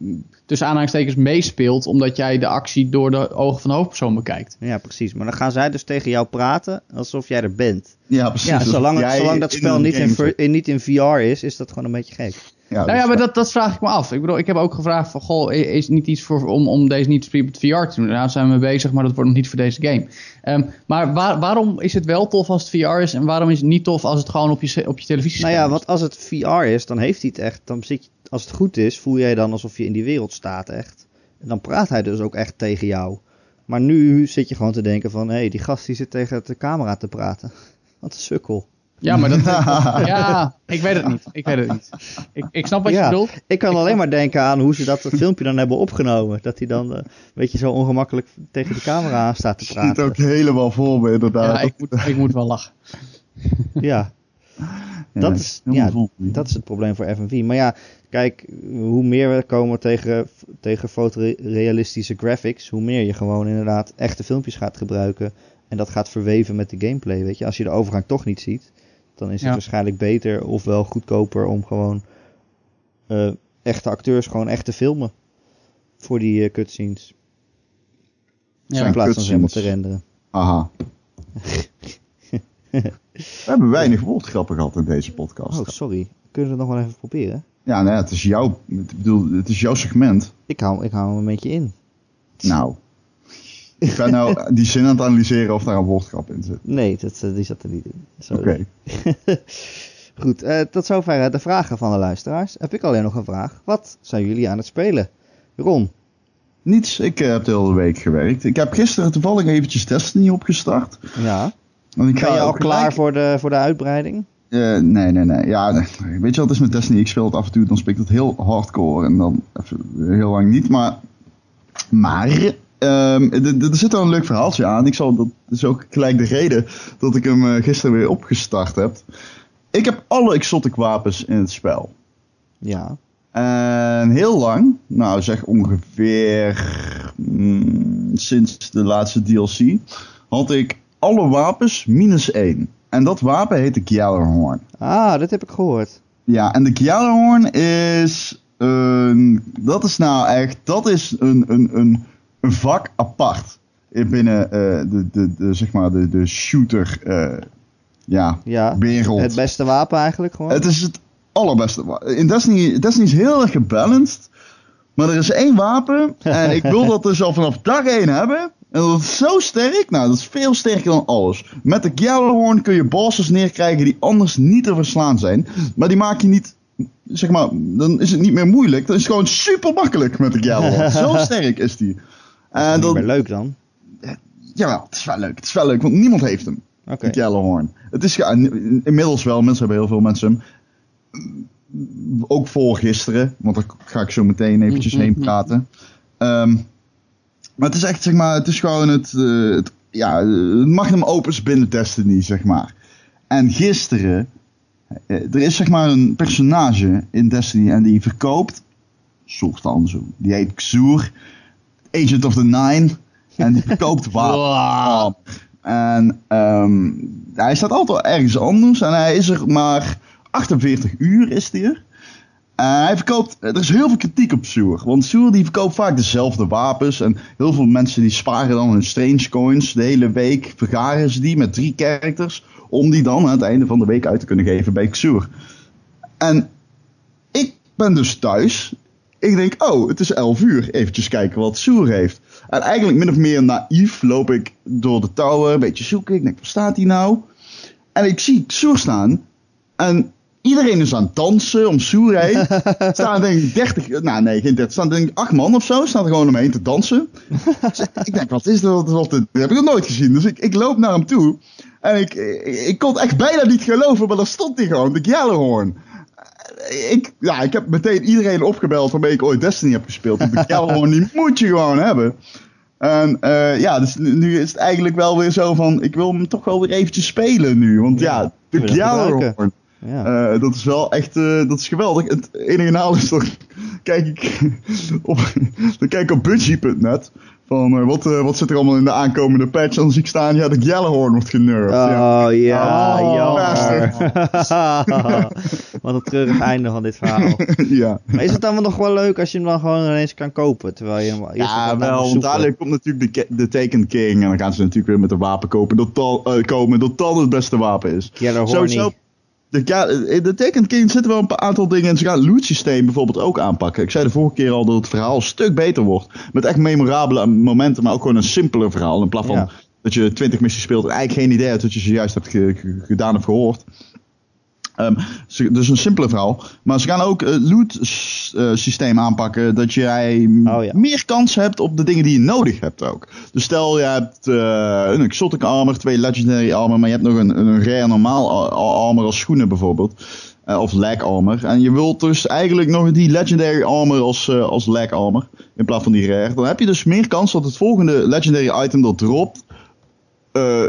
tussen aanhalingstekens meespeelt, omdat jij de actie door de ogen van de hoofdpersoon bekijkt. Ja, precies. Maar dan gaan zij dus tegen jou praten alsof jij er bent. Ja, precies. Ja, zolang, het- zolang dat spel niet in- niet in VR is, is dat gewoon een beetje gek. Ja, nou ja, maar dat, dat vraag ik me af. Ik bedoel, ik heb ook gevraagd van, goh, is niet iets voor, om, om deze niet op VR te doen? Nou, zijn we mee bezig, maar dat wordt nog niet voor deze game. Ehm, maar waar, waarom is het wel tof als het VR is en waarom is het niet tof als het gewoon op je, op je televisie Nou ja, want als het VR is, dan heeft hij het echt. Dan zit je, als het goed is, voel jij dan alsof je in die wereld staat echt. En dan praat hij dus ook echt tegen jou. Maar nu zit je gewoon te denken van, hé, hey, die gast die zit tegen de camera te praten. Wat een sukkel. Ja, maar dat, ja, ik weet het niet. Ik weet het niet. Ik, ik snap wat je bedoelt. ik kan alleen maar denken aan hoe ze dat filmpje dan hebben opgenomen. Dat hij dan, eh, weet je, zo ongemakkelijk tegen de camera aan staat te zit praten. ook helemaal voor me, inderdaad. Ja, ik moet, ik moet wel lachen. Ja, Ja, dat is, ja, vol dat is het probleem voor FMV. Maar ja, kijk, hoe meer we komen tegen, tegen fotorealistische graphics, hoe meer je gewoon inderdaad echte filmpjes gaat gebruiken. En dat gaat verweven met de gameplay, weet je. Als je de overgang toch niet ziet, dan is het Ja. waarschijnlijk beter of wel goedkoper om gewoon eh, echte acteurs gewoon echt te filmen. Voor die eh, cutscenes. Ja, in plaats van ze helemaal te renderen. Aha. We hebben weinig woordgrappen gehad in deze podcast. Oh, sorry. Kunnen we het nog wel even proberen? Ja, nou ja, het is jouw, ik bedoel, het is jouw segment. Ik hou, ik hou hem een beetje in. Nou. Ik ben nou die zin aan het analyseren of daar een woordgrap in zit. Nee, dat, eh, die zat er niet in. Oké. Goed, eh, tot zover eh, de vragen van de luisteraars. Heb ik alleen nog een vraag. Wat zijn jullie aan het spelen? Ron, Niets, ik heb de hele week gewerkt. Ik heb gisteren toevallig eventjes Destiny opgestart. ja. Want ik ben je al klaar gelijk- voor de, voor de uitbreiding? Eh, nee, nee, nee. Ja, nee. weet je wat het is met Destiny? Ik speel het af en toe, dan speel ik het heel hardcore en dan even heel lang niet. Maar, maar ehm, er- zit wel een leuk verhaaltje aan. Ik zal, dat is ook gelijk de reden dat ik hem eh, gisteren weer opgestart heb. Ik heb alle exotic wapens in het spel. Ja. En heel lang, nou zeg ongeveer mm, sinds de laatste DLC, had ik alle wapens minus één. En dat wapen heet de Gjallarhorn. Ah, dat heb ik gehoord. Ja, en de Gjallarhorn is dat is nou echt, dat is een, een, een, een vak apart binnen eh, de, de, de, zeg maar de, de shooter eh, ja, Ja. wereld. Het beste wapen eigenlijk gewoon? Het is het allerbeste. wa- In Destiny, Destiny is heel erg gebalanced. Maar er is één wapen. En ik wil dat dus al vanaf dag één hebben. En dat is zo sterk. Nou, dat is veel sterker dan alles. Met de Gjallarhorn kun je bosses neerkrijgen die anders niet te verslaan zijn. Maar die maak je niet... Zeg maar, dan is het niet meer moeilijk. Dan is het gewoon super makkelijk met de Gjallarhorn. zo sterk is die. En Niet dan, meer leuk dan. jawel, het is wel leuk. Het is wel leuk, want niemand heeft hem. Oké. De Gjallarhorn. Het is inmiddels wel, mensen hebben heel veel mensen hem. Ook voor gisteren, want daar ga ik zo meteen eventjes heen praten. Ehm, maar het is echt, zeg maar, het is gewoon het, eh, het, ja, het magnum opus binnen Destiny, zeg maar. En gisteren, eh, er is zeg maar een personage in Destiny en die verkoopt, soort van zo, die heet Xur, Agent of the Nine, en die verkoopt wapens. En ehm, hij staat altijd wel ergens anders. En hij is er maar 48 uur is hij er. Uh, hij verkoopt, er is heel veel kritiek op Soer. Want Soer die verkoopt vaak dezelfde wapens. En heel veel mensen die sparen dan hun strange coins. De hele week vergaren ze die met drie characters. Om die dan aan het einde van de week uit te kunnen geven bij Xur. En ik ben dus thuis. Ik denk, oh, het is 11 uur. Eventjes kijken wat Soer heeft. En eigenlijk min of meer naïef loop ik door de touwen. Een beetje zoeken. Ik denk, waar staat hij nou? En ik zie Soer staan. En Iedereen is aan het dansen om Soer heen. staan denk ik 30, nou nee, geen 30, staan denk ik 8 man of zo. Staan er gewoon omheen te dansen. Dus ik denk, wat is dat? Wat, dat heb ik nog nooit gezien. Dus ik, ik loop naar hem toe. En ik, ik, kon het echt bijna niet geloven, maar daar stond hij gewoon, de Gjallarhorn. Ik, ja, ik heb meteen iedereen opgebeld waarmee ik ooit Destiny heb gespeeld. De Gjallarhorn, die moet je gewoon hebben. En uh, ja, dus nu is het eigenlijk wel weer zo van, ik wil hem toch wel weer eventjes spelen nu. Want ja, de Gjallarhorn. Ja. Uh, dat is wel echt, uh, dat is geweldig. Het enige nadeel is dat kijk ik op, dan kijk ik op budgie.net van uh, wat, wat zit er allemaal in de aankomende patch. Dan zie ik staan, ja, de Gjallarhorn wordt genurfd. Oh ja, oh, jammer. wat een treurig einde van dit verhaal. ja. Maar is het dan nog wel leuk als je hem dan gewoon ineens kan kopen? Terwijl je hem ja, wel. Dadelijk komt natuurlijk de, de Taken King. En dan gaan ze natuurlijk weer met een wapen kopen dat tal, komen dat dan het beste wapen is. Gjallarhorn de, ja, in de Taken King zitten wel een aantal dingen. En ze gaan het loot systeem bijvoorbeeld ook aanpakken. Ik zei de vorige keer al dat het verhaal een stuk beter wordt. Met echt memorabele momenten, maar ook gewoon een simpeler verhaal. In plaats van dat je 20 missies speelt en eigenlijk geen idee hebt wat je zojuist hebt gedaan of gehoord. Um, dus een simpele verhaal. Maar ze gaan ook het loot uh, systeem aanpakken. Dat jij oh, ja. meer kans hebt op de dingen die je nodig hebt ook. Dus stel je hebt uh, een exotic armor, twee legendary armor. Maar je hebt nog een, een rare normaal armor als schoenen bijvoorbeeld. Of leg armor. En je wilt dus eigenlijk nog die legendary armor als, als leg armor. In plaats van die rare. Dan heb je dus meer kans dat het volgende legendary item dat dropt uh,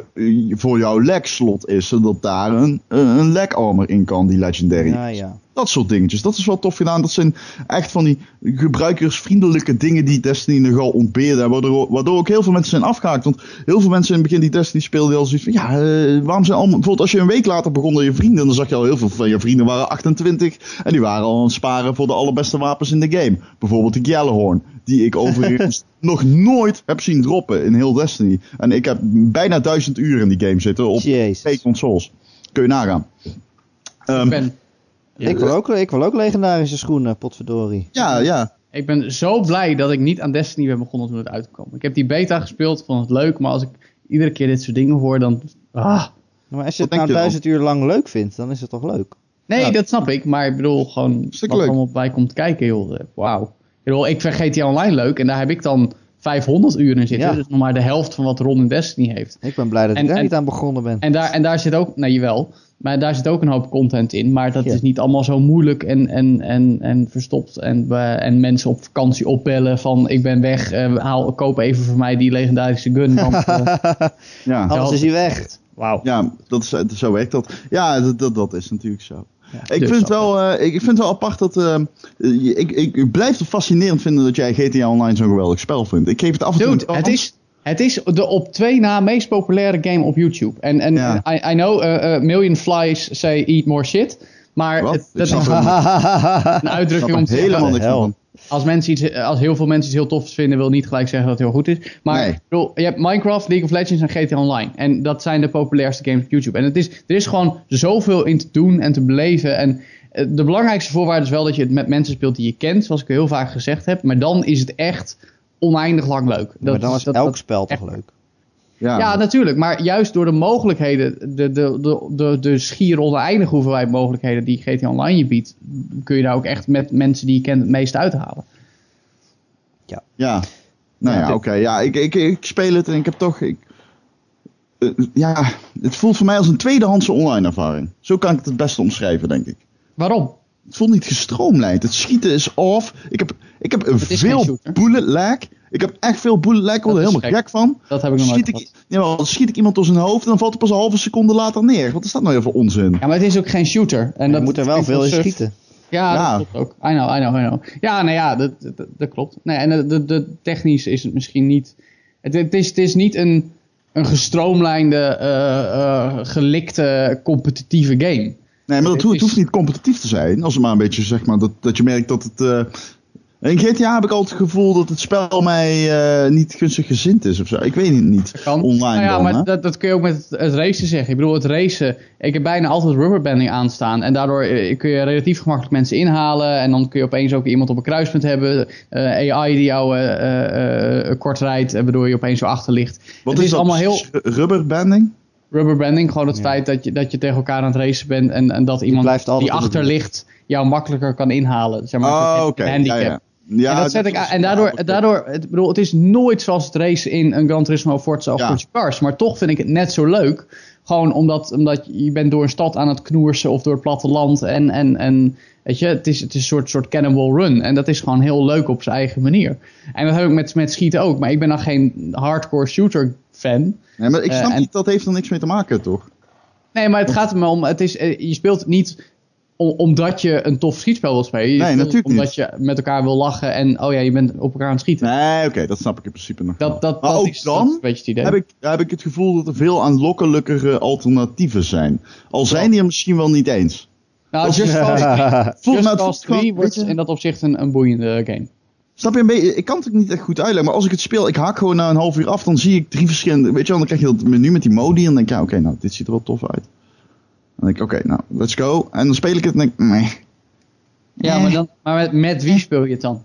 voor jouw leg slot is, zodat daar een, een leg armor in kan, die legendary. Ja, ja. Dat soort dingetjes. Dat is wel tof gedaan. Dat zijn echt van die gebruikersvriendelijke dingen die Destiny nogal ontberen. Waardoor, waardoor ook heel veel mensen zijn afgehaakt. Want heel veel mensen in het begin die Destiny speelden al zoiets van... Ja, uh, waarom zijn allemaal... Bijvoorbeeld als je een week later begon dan je vrienden... dan zag je al heel veel van je vrienden waren 28... en die waren al aan het sparen voor de allerbeste wapens in de game. Bijvoorbeeld de Gjallarhorn. Die ik overigens nog nooit heb zien droppen in heel Destiny. En ik heb bijna duizend uur in die game zitten op Jezus. twee consoles. Kun je nagaan. Um, ben ik, wil ook, ik wil ook legendarische schoenen, potverdorie. Ja, ja. Ik ben zo blij dat ik niet aan Destiny ben begonnen toen het uitkwam. Ik heb die beta gespeeld, vond het leuk, maar als ik iedere keer dit soort dingen hoor, dan... Ah. Maar als je het nou duizend uur lang leuk vindt, dan is het toch leuk? Nee, dat snap ik, maar ik bedoel gewoon wat er allemaal bij komt kijken, joh. Wauw. Ik bedoel, ik vind GTA Online leuk en daar heb ik dan 500 uur in zitten. Ja. Dus nog maar de helft van wat Ron in Destiny heeft. Ik ben blij dat ik daar niet aan begonnen ben. En daar, en daar zit ook, nou wel. Maar daar zit ook een hoop content in. Maar dat is niet allemaal zo moeilijk en, en, en, en verstopt. En, uh, en mensen op vakantie opbellen van ik ben weg. Uh, haal, koop even voor mij die legendarische gun. Want, uh, ja. Alles is hier weg. Wauw. Ja, dat is, zo werkt dat. Ja, dat, dat, dat is natuurlijk zo. Ja, ik, dus vind het wel, ik, ik vind het wel apart dat. ik, ik, ik blijf het fascinerend vinden dat jij GTA Online zo'n geweldig spel vindt. Ik geef het af en toe. Dude, het is, het is de op twee na meest populaire game op YouTube. En, en I, I, know uh, million flies say eat more shit. Maar het, dat is een uitdrukking om te helemaal niks van. Als, mensen iets, als heel veel mensen iets heel tofs vinden, wil niet gelijk zeggen dat het heel goed is. Maar nee. bedoel, je hebt Minecraft, League of Legends en GTA Online. En dat zijn de populairste games op YouTube. En het is, er is gewoon zoveel in te doen en te beleven. En eh, de belangrijkste voorwaarde is wel dat je het met mensen speelt die je kent, zoals ik heel vaak gezegd heb. Maar dan is het echt oneindig lang leuk. Dat, maar dan is dat, elk spel toch leuk? Ja. ja, natuurlijk. Maar juist door de mogelijkheden, de, de, de, de, de schier oneindige hoeveelheid mogelijkheden die GTA Online je biedt, kun je daar ook echt met mensen die je kent het meest uithalen. Ja. Ja. Nou ja, oké. Ja, ik, ik, ik speel het en ik heb toch... Ik, uh, ja, het voelt voor mij als een tweedehandse online ervaring. Zo kan ik het het beste omschrijven, denk ik. Waarom? Het voelt niet gestroomlijnd. Het schieten is off. Ik heb, ik heb veel bullet lag. Ik heb echt veel bullet lag. Ik word er helemaal gek. van. Dat heb ik nog schiet ik, ja, dan schiet ik iemand door zijn hoofd en dan valt hij pas een halve seconde later neer. Wat is dat nou even onzin? Ja, maar het is ook geen shooter. En dat moet er wel veel in schieten. Ja, ja, dat klopt ook. I know, I know, I know. Ja, nou ja, dat, dat, dat klopt. Nee, en de, de, technisch is het misschien niet... Het, het, is, het is niet een, een gestroomlijnde, uh, uh, gelikte, competitieve game. Nee, maar dat, Het ho- het is- hoeft niet competitief te zijn. Als het maar een beetje, zeg maar, dat, dat je merkt dat het... eh, in GTA heb ik altijd het gevoel dat het spel mij eh, niet gunstig gezind is of zo. Ik weet het niet. Dat kan. Online nou ja, dan, maar dat, dat kun je ook met het, het racen zeggen. Ik bedoel, het racen. Ik heb bijna altijd rubberbanding aanstaan. En daardoor eh, kun je relatief gemakkelijk mensen inhalen. En dan kun je opeens ook iemand op een kruispunt hebben. Eh, AI die jou eh, eh, eh, kort rijdt. En waardoor je opeens zo achter ligt. Wat het is, is dat? allemaal heel- Rubberbanding? Rubberbanding, gewoon het Ja. feit dat je, dat je tegen elkaar aan het racen bent. En, en dat iemand die achter ligt jou makkelijker kan inhalen. Zeg maar, Oh, oké. handicap. ja. Ja, en dat zet ik aan. En daardoor, ja, daardoor het, bedoel, het is nooit zoals het racen in een Gran Turismo Forza of Ja. Cars. Maar toch vind ik het net zo leuk. Gewoon omdat, omdat je bent door een stad aan het knoersen of door het platteland. En, en, en weet je, het is, het is een soort, soort cannonball run. En dat is gewoon heel leuk op zijn eigen manier. En dat heb ik met, met schieten ook. Maar ik ben dan geen hardcore shooter fan. Nee, maar ik Eh, snap en- niet, dat heeft er niks mee te maken, toch? Nee, maar het gaat er maar om. Het is, eh, je speelt niet omdat je een tof schietspel wil spelen. Je Nee, het natuurlijk omdat niet. je met elkaar wil lachen en oh ja, je bent op elkaar aan het schieten. Nee, oké, dat snap ik in principe nog. Dat, dat, maar dat ook is, dan dat een beetje het idee. heb ik, heb ik het gevoel dat er veel aanlokkelijkere alternatieven zijn. Al zijn die er misschien wel niet eens. nou, dat- Just Cause 3, Voel- Just het Cause voelt gewoon, 3 wordt je- in dat opzicht een, een boeiende game. Snap je een beetje? Ik kan het ook niet echt goed uitleggen, maar als ik het speel, ik haak gewoon na een half uur af, dan zie ik drie verschillende, weet je wel, dan krijg je dat menu met die modi en dan denk ik, ja, oké, nou, dit ziet er wel tof uit. Dan denk ik, oké, nou, let's go. En dan speel ik het en denk ik, meh. Ja, maar, dan, maar met, met wie speel je het dan?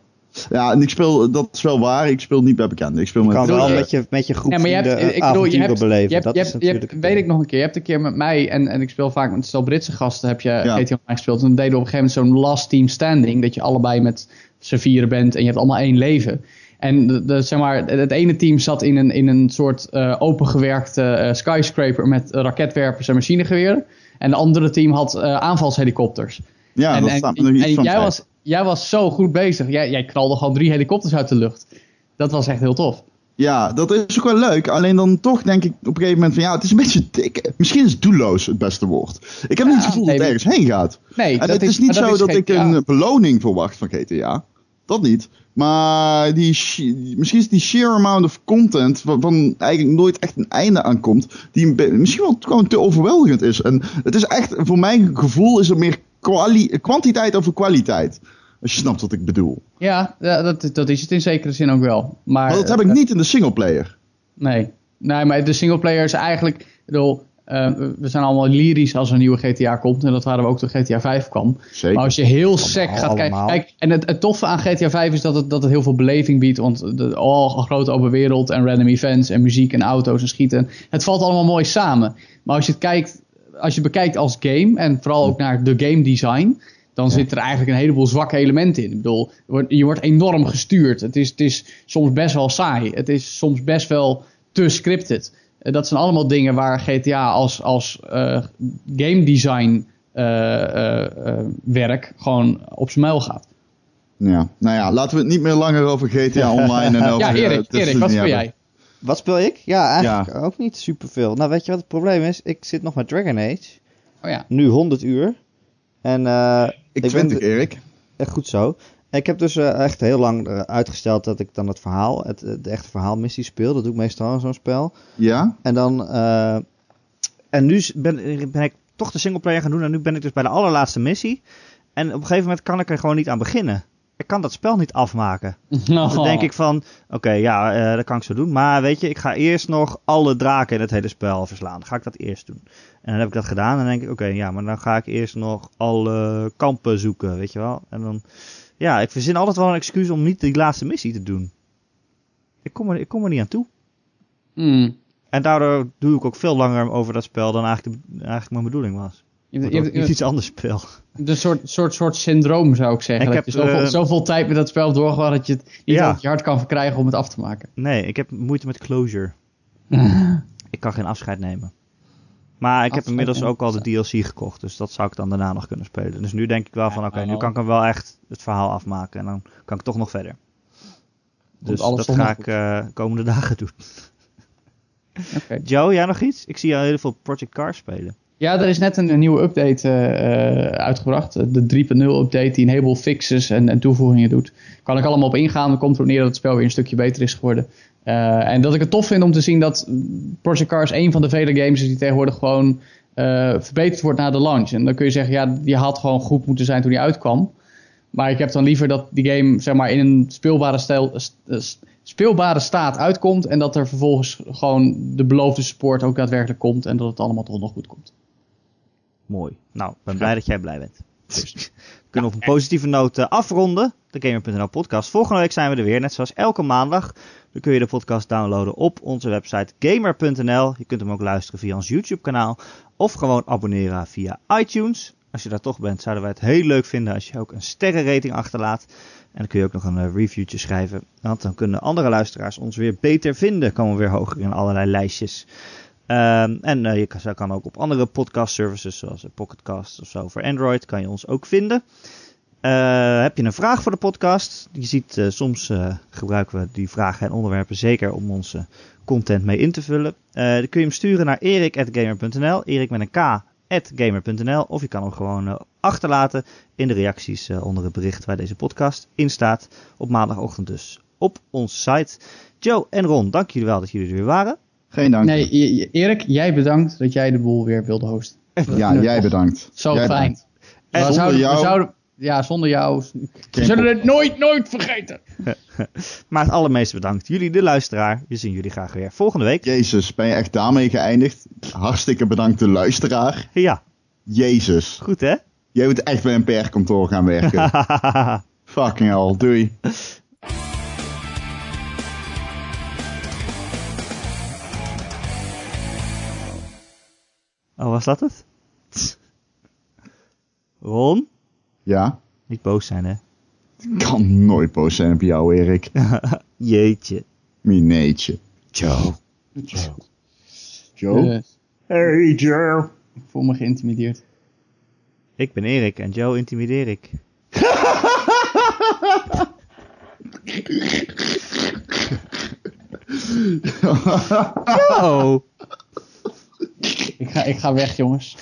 Ja, en ik speel, dat is wel waar, ik speel niet bij bekenden. Ik speel Je met... kan wel met je, met je groep Nee, maar je hebt, ik bedoel, je avonturen hebt, beleven. je hebt, dat je is hebt, je hebt- natuurlijk... weet ik nog een keer, je hebt een keer met mij en, en ik speel vaak met stel Britse gasten, heb je Ja. GTA Online gespeeld. En dan deden we op een gegeven moment zo'n last team standing, dat je allebei met z'n vieren bent en je hebt allemaal één leven. En de, de- zeg maar, het ene team zat in een, in een soort eh, opengewerkte eh, skyscraper met raketwerpers en machinegeweren. En de andere team had eh, aanvalshelikopters. ja, en dat en, staat me nog iets en van jij, was, jij was zo goed bezig. Jij, jij knalde gewoon drie helikopters uit de lucht. Dat was echt heel tof. Ja, dat is ook wel leuk. Alleen dan toch denk ik op een gegeven moment van ja, het is een beetje dik. Misschien is doelloos het beste woord. Ik heb niet het gevoel nee, dat het ergens heen gaat. Nee, En dat het is, is niet zo dat, ik een beloning verwacht van GTA. Dat niet. Maar die, misschien is die sheer amount of content waarvan eigenlijk nooit echt een einde aan komt. Die misschien wel gewoon te overweldigend is. En het is echt, voor mijn gevoel is het meer kwantiteit over kwaliteit. Als je snapt wat ik bedoel. Ja, dat, dat is het in zekere zin ook wel. Maar, Maar dat heb ik eh, niet in de singleplayer. Nee. nee, maar de singleplayer is eigenlijk... Ik bedoel, eh, we zijn allemaal lyrisch als er een nieuwe GTA komt. En dat waren we ook toen GTA 5 kwam. Zeker. Maar als je heel sec gaat kijken... Kijk, en het, het toffe aan GTA 5 is dat het, dat het heel veel beleving biedt. Want de, oh, een grote open wereld en random events en muziek en auto's en schieten. Het valt allemaal mooi samen. Maar als je het kijkt... Als je bekijkt als game en vooral ook naar de game design... Dan zit er eigenlijk een heleboel zwakke elementen in. Ik bedoel, je wordt- je wordt enorm gestuurd. Het is, het is soms best wel saai. Het is soms best wel te scripted. Eh, Dat zijn allemaal dingen waar GTA als, als eh, game design eh, werk gewoon op zijn muil gaat. Ja, nou ja, laten we het niet meer langer over GTA Online en over... ja, Erik, Erik wat speel jij? Wat speel ik? Ja, eigenlijk ook niet superveel. Nou, weet je wat het probleem is? Ik zit nog met Dragon Age. Oh ja. Nu 100 uur. En eh, Ik, Ik vind ben- het, Erik. echt goed zo. Ik heb dus eh, echt heel lang eh, uitgesteld dat ik dan het verhaal, het, de echte verhaalmissie speel. Dat doe ik meestal in zo'n spel. Ja? En dan. eh, en nu ben, ben ik toch de singleplayer gaan doen. En nu ben ik dus bij de allerlaatste missie. En op een gegeven moment kan ik er gewoon niet aan beginnen. Ik kan dat spel niet afmaken. Oh. Dan denk ik van, oké, ja, eh, dat kan ik zo doen. Maar weet je, ik ga eerst nog alle draken in het hele spel verslaan. Dan ga ik dat eerst doen. En dan heb ik dat gedaan. En dan denk ik, oké, ja, maar dan ga ik eerst nog alle kampen zoeken, weet je wel. En dan, ja, ik verzin altijd wel een excuus om niet die laatste missie te doen. Ik kom er, ik kom er niet aan toe. Hmm. En daardoor doe ik ook veel langer over dat spel dan eigenlijk, de- eigenlijk mijn bedoeling was. Je, je iets anders speel. een soort, soort, soort syndroom zou ik zeggen. Ik dat heb, je zoveel, eh, zoveel tijd met dat spel doorgebracht dat je het niet Ja. uit je hart kan verkrijgen om het af te maken. Nee, ik heb moeite met closure. Ik kan geen afscheid nemen. Maar ik heb inmiddels ook al de DLC gekocht, dus dat zou ik dan daarna nog kunnen spelen. Dus nu denk ik wel van, oké, nu nou. kan ik hem wel echt het verhaal afmaken en dan kan ik toch nog verder. Dus dat ga ik eh komende dagen doen. Joe, jij nog iets? Ik zie jou heel veel Project Cars spelen. Ja, er is net een, een nieuwe update eh, uitgebracht. De 3.0 update die een heleboel fixes en, en toevoegingen doet. Kan ik allemaal op ingaan. Dan komt erop neer dat het spel weer een stukje beter is geworden. Eh, en dat ik het tof vind om te zien dat Project Cars een van de vele games is die tegenwoordig gewoon eh, verbeterd wordt na de launch. En dan kun je zeggen, ja, die had gewoon goed moeten zijn toen die uitkwam. Maar ik heb dan liever dat die game zeg maar, in een speelbare, stijl, st- st- speelbare staat uitkomt. En dat er vervolgens gewoon de beloofde support ook daadwerkelijk komt. En dat het allemaal toch nog goed komt. Mooi. Nou, ik ben blij dat jij blij bent. We kunnen op een positieve noot eh, afronden. De Gamer.nl podcast. Volgende week zijn we er weer, net zoals elke maandag. Dan kun je de podcast downloaden op onze website gamer.nl. Je kunt hem ook luisteren via ons YouTube kanaal. Of gewoon abonneren via iTunes. Als je daar toch bent, zouden wij het heel leuk vinden als je ook een sterrenrating achterlaat. En dan kun je ook nog een eh, reviewtje schrijven. Want dan kunnen andere luisteraars ons weer beter vinden. Komen we weer hoger in allerlei lijstjes. Ehm, en eh, je kan, ook op andere podcast services zoals eh, Pocketcast of zo voor Android kan je ons ook vinden. Eh, heb je een vraag voor de podcast? Je ziet soms gebruiken we die vragen en onderwerpen zeker om onze content mee in te vullen. Dan kun je hem sturen naar erik.gamer.nl, erik met een k gamer.nl of je kan hem gewoon achterlaten in de reacties onder het bericht waar deze podcast in staat op maandagochtend dus op onze site. Joe en Ron, dank jullie wel dat jullie er weer waren. Geen dank. Nee, Erik, jij bedankt dat jij de boel weer wilde hosten. Ja, jij bedankt. Zo Jij fijn. bedankt. We zonder we jou- zouden- ja, zonder jou. We zullen het nooit, nooit vergeten. Maar het allermeest bedankt jullie, de luisteraar. We zien jullie graag weer volgende week. Jezus, ben je echt daarmee geëindigd? Hartstikke bedankt de luisteraar. Ja, Jezus, goed hè? jij moet echt bij een PR-kantoor gaan werken. Fucking hell, doei. Oh, was dat het? Ron? Ja, Niet boos zijn, hè? ik kan nooit boos zijn op jou, Erik. Jeetje. Mineetje. Joe. Joe? Eh, Hey Joe. ik voel me geïntimideerd. Ik ben Erik en Joe intimideer ik. Joe! ik ga, ik ga weg, jongens.